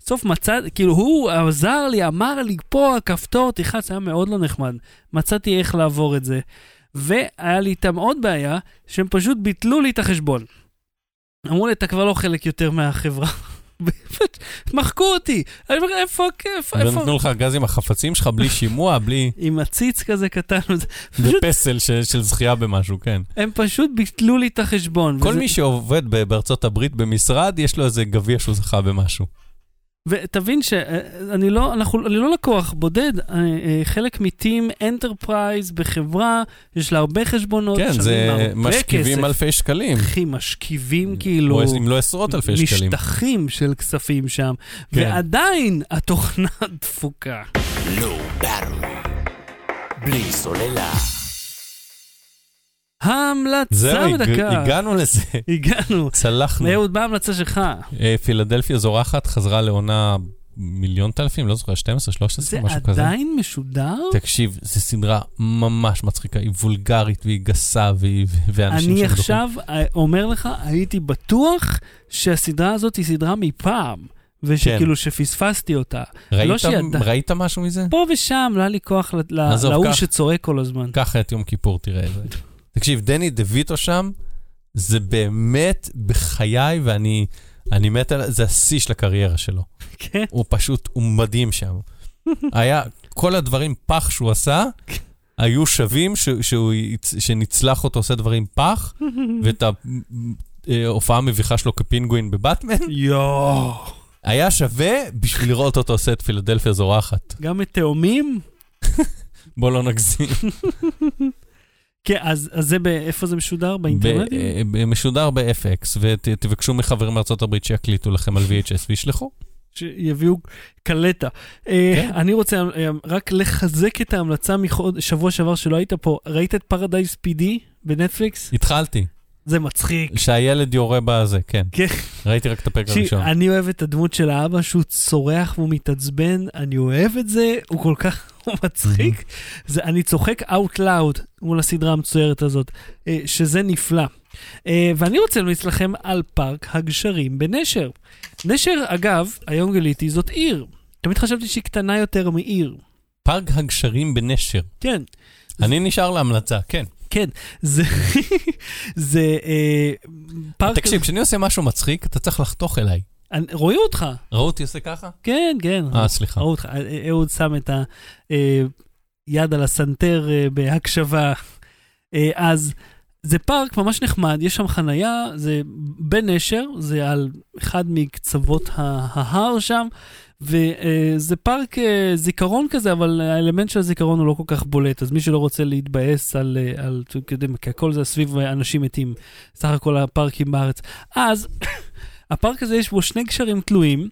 סוף מצאתי, כאילו, הוא עזר לי, אמר לי, פה הכפתור, תלחץ, היה מאוד לא נחמד. מצאתי איך לעבור את זה. והיה לי איתם עוד בעיה, שהם פשוט ביטלו לי את החשבון. אמרו לי, אתה כבר לא חלק יותר מהחברה. מחקו אותי. אני אומר, איפה, איפה, איפה? ונתנו לך גז עם החפצים שלך בלי שימוע, בלי... עם עציץ כזה קטן. זה- פסל של זכייה במשהו, כן. הם פשוט ביטלו לי את החשבון. כל מי שעובד בארצות הברית במשרד, יש לו איזה גביע שהוא זכה במשהו. ותבין שאני לא, אנחנו, אני לא לקוח בודד, אני, אה, חלק מ team enterprise בחברה, יש לה הרבה חשבונות, כן, זה משכיבים כסף. אלפי שקלים. אחי, משכיבים כאילו, או אם לא עשרות אלפי שקלים. משטחים של כספים שם, כן. ועדיין התוכנה דפוקה. Battery. בלי סוללה. ההמלצה זהו, בדקה. הגענו לזה. הגענו. צלחנו. אהוד, מה ההמלצה שלך? אה, פילדלפיה זורחת חזרה לעונה מיליון אלפים, לא זוכר, 12, 13, זה משהו כזה. עדיין משודר? תקשיב, זו סדרה ממש מצחיקה, היא וולגרית והיא גסה והיא- ואנשים אני שם עכשיו אה, אומר לך, הייתי בטוח שהסדרה הזאת היא סדרה מפעם, ושכאילו שפספסתי אותה. ראית, לא שידע- ראית משהו מזה? פה ושם, לא היה לי כוח להוא. שצועק כל הזמן. קח את יום כיפור, תראה את זה. תקשיב, דני דה ויטו שם, זה באמת בחיי, ואני אני מת על... זה השיא של הקריירה שלו. כן? הוא פשוט, הוא מדהים שם. היה, כל הדברים פח שהוא עשה, היו שווים ש, שהוא, שנצלח אותו עושה דברים פח, ואת ההופעה המביכה שלו כפינגווין בבטמן, יואו. היה שווה בשביל לראות אותו עושה את פילדלפיה זורחת. גם את תאומים? בוא לא נגזים. כן, אז אז זה, ב- איפה זה משודר? באינטרנט? ב- אה, משודר ב-FX, ותבקשו מחברים מארצות הברית שיקליטו לכם על VHS וישלחו. שיביאו קלטה. אה, כן. אני רוצה אה, רק לחזק את ההמלצה משבוע שעבר שלא היית פה. ראית את פרדייס PD בנטפליקס? התחלתי, זה מצחיק. שהילד יורה בזה, כן. כן. ראיתי רק את הפרק הראשון. אני אוהב את הדמות של האבא שהוא צורח והוא מתעצבן, אני אוהב את זה, הוא כל כך הוא מצחיק. זה, אני צוחק out loud מול הסדרה המצוירת הזאת, אה, שזה נפלא. אה, ואני רוצה להמליץ לכם על פארק הגשרים בנשר. נשר, אגב, היום גיליתי, זאת עיר. תמיד חשבתי שהיא קטנה יותר מעיר. פארק הגשרים בנשר. כן, אני נשאר להמלצה, כן. כן, זה, זה אה, פארק... תקשיב, כשאני עושה משהו מצחיק, אתה צריך לחתוך אליי. אני- רואים אותך. ראו אותי עושה ככה? כן, כן. אה, סליחה. ראו אותך, אה, אהוד שם את היד על הסנטר אה, בהקשבה. אה, אז זה פארק ממש נחמד, יש שם חנייה, זה בנשר, זה על אחד מקצוות ההר שם, וזה פארק אה, זיכרון כזה, אבל האלמנט של הזיכרון הוא לא כל כך בולט, אז מי שלא רוצה להתבאס על, אה, על אתה יודע, כי הכל זה סביב אנשים מתים, סך הכל הפארקים בארץ. אז הפארק הזה יש בו שני גשרים תלויים,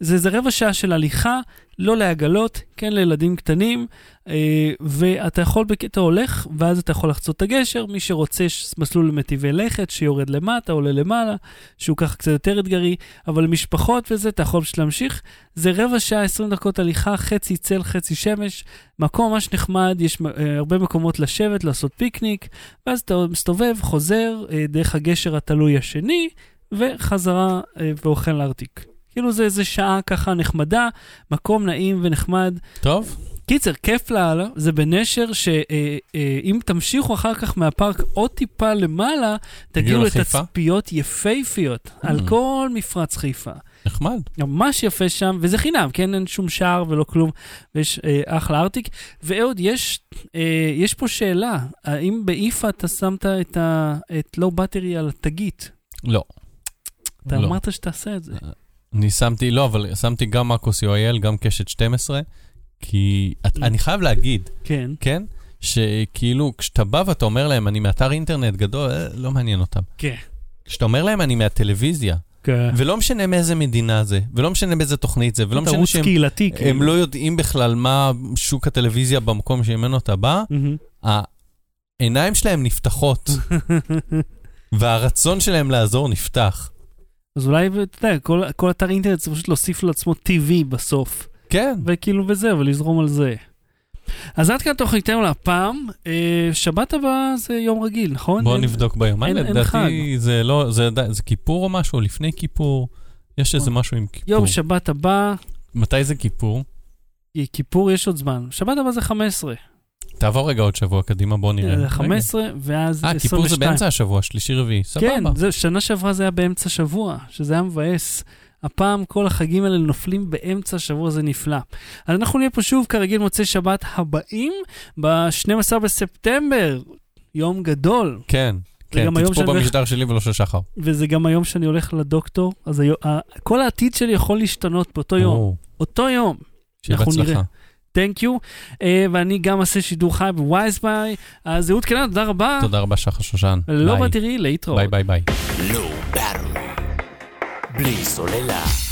זה איזה רבע שעה של הליכה, לא לעגלות, כן לילדים קטנים, אה, ואתה יכול, אתה הולך, ואז אתה יכול לחצות את הגשר, מי שרוצה יש מסלול למטיבי לכת, שיורד למטה, עולה למעלה, שהוא ככה קצת יותר אתגרי, אבל למשפחות וזה, אתה יכול פשוט להמשיך. זה רבע שעה, 20 דקות הליכה, חצי צל, חצי שמש, מקום ממש נחמד, יש אה, הרבה מקומות לשבת, לעשות פיקניק, ואז אתה מסתובב, חוזר אה, דרך הגשר התלוי השני, וחזרה אה, ואוכל לארטיק. כאילו זה איזה שעה ככה נחמדה, מקום נעים ונחמד. טוב, קיצר, כיף לאללה, זה בנשר שאם תמשיכו אחר כך מהפארק עוד טיפה למעלה, תגיעו? לתצפיות יפייפיות על Mm. כל מפרץ חיפה. נחמד. ממש יפה שם, וזה חינם, כן? אין שום שער ולא כלום, ויש אה, אחלה ארטיק. ואהוד, יש, אה, יש פה שאלה, האם באיפה אתה שמת את, ה, את לואו בטרי על התגית? לא. אתה לא. אמרת שתעשה את זה. אני שמתי, לא, אבל שמתי גם מקוס יואל, גם קשת 12, כי את, Mm. אני חייב להגיד, כן. כן? שכאילו, כשאתה בא ואתה אומר להם, אני מאתר אינטרנט גדול, אה, לא מעניין אותם. כן. כשאתה אומר להם, אני מהטלוויזיה, כן. ולא משנה מאיזה מדינה זה, ולא משנה באיזה תוכנית זה, ולא משנה שהם קהילתי. הם כאילו. לא יודעים בכלל מה שוק הטלוויזיה במקום שממנו אתה בא. העיניים שלהם נפתחות, והרצון שלהם לעזור נפתח. אז אולי, אתה יודע, כל, כל אתר אינטרנט זה פשוט להוסיף לעצמו TV בסוף, כן, וכאילו וזה, ולזרום על זה. אז עד כאן תוכניתנו להפעם. אה, שבת הבאה זה יום רגיל, נכון? בואו אין- נבדוק ביומיים, אין- אין לדעתי זה לא, זה די- זה כיפור או משהו, לפני כיפור, יש איזה משהו עם כיפור. יום שבת הבא, מתי זה כיפור? כיפור יש עוד זמן. שבת הבא זה 15. תעבור רגע עוד שבוע קדימה, בוא נראה. זה רגע. 15 ואז אה, 22. כיפור זה באמצע השבוע, שלישי רביעי, סבבה. כן, זה, שנה שעברה זה היה באמצע שבוע, שזה היה מבאס. הפעם כל החגים האלה נופלים באמצע השבוע, זה נפלא. אז אנחנו נהיה פה שוב, כרגיל, מוצאי שבת הבאים, ב-12 בספטמבר, יום גדול, כן, כן, תצפו שאני הולך- במשדר שלי ולא של שחר. וזה גם היום שאני הולך לדוקטור, אז היום, ה- כל העתיד שלי יכול להשתנות באותו יום, או, אותו יום. שיהיה בהצלחה. נראה. Thank you, ואני גם אעשה שידור חי בווייזביי. אז אהוד קנן, תודה רבה. תודה רבה, שחר שושן. לא ביי. בתראי, להתראות. ביי ביי ביי. בלי סוללה.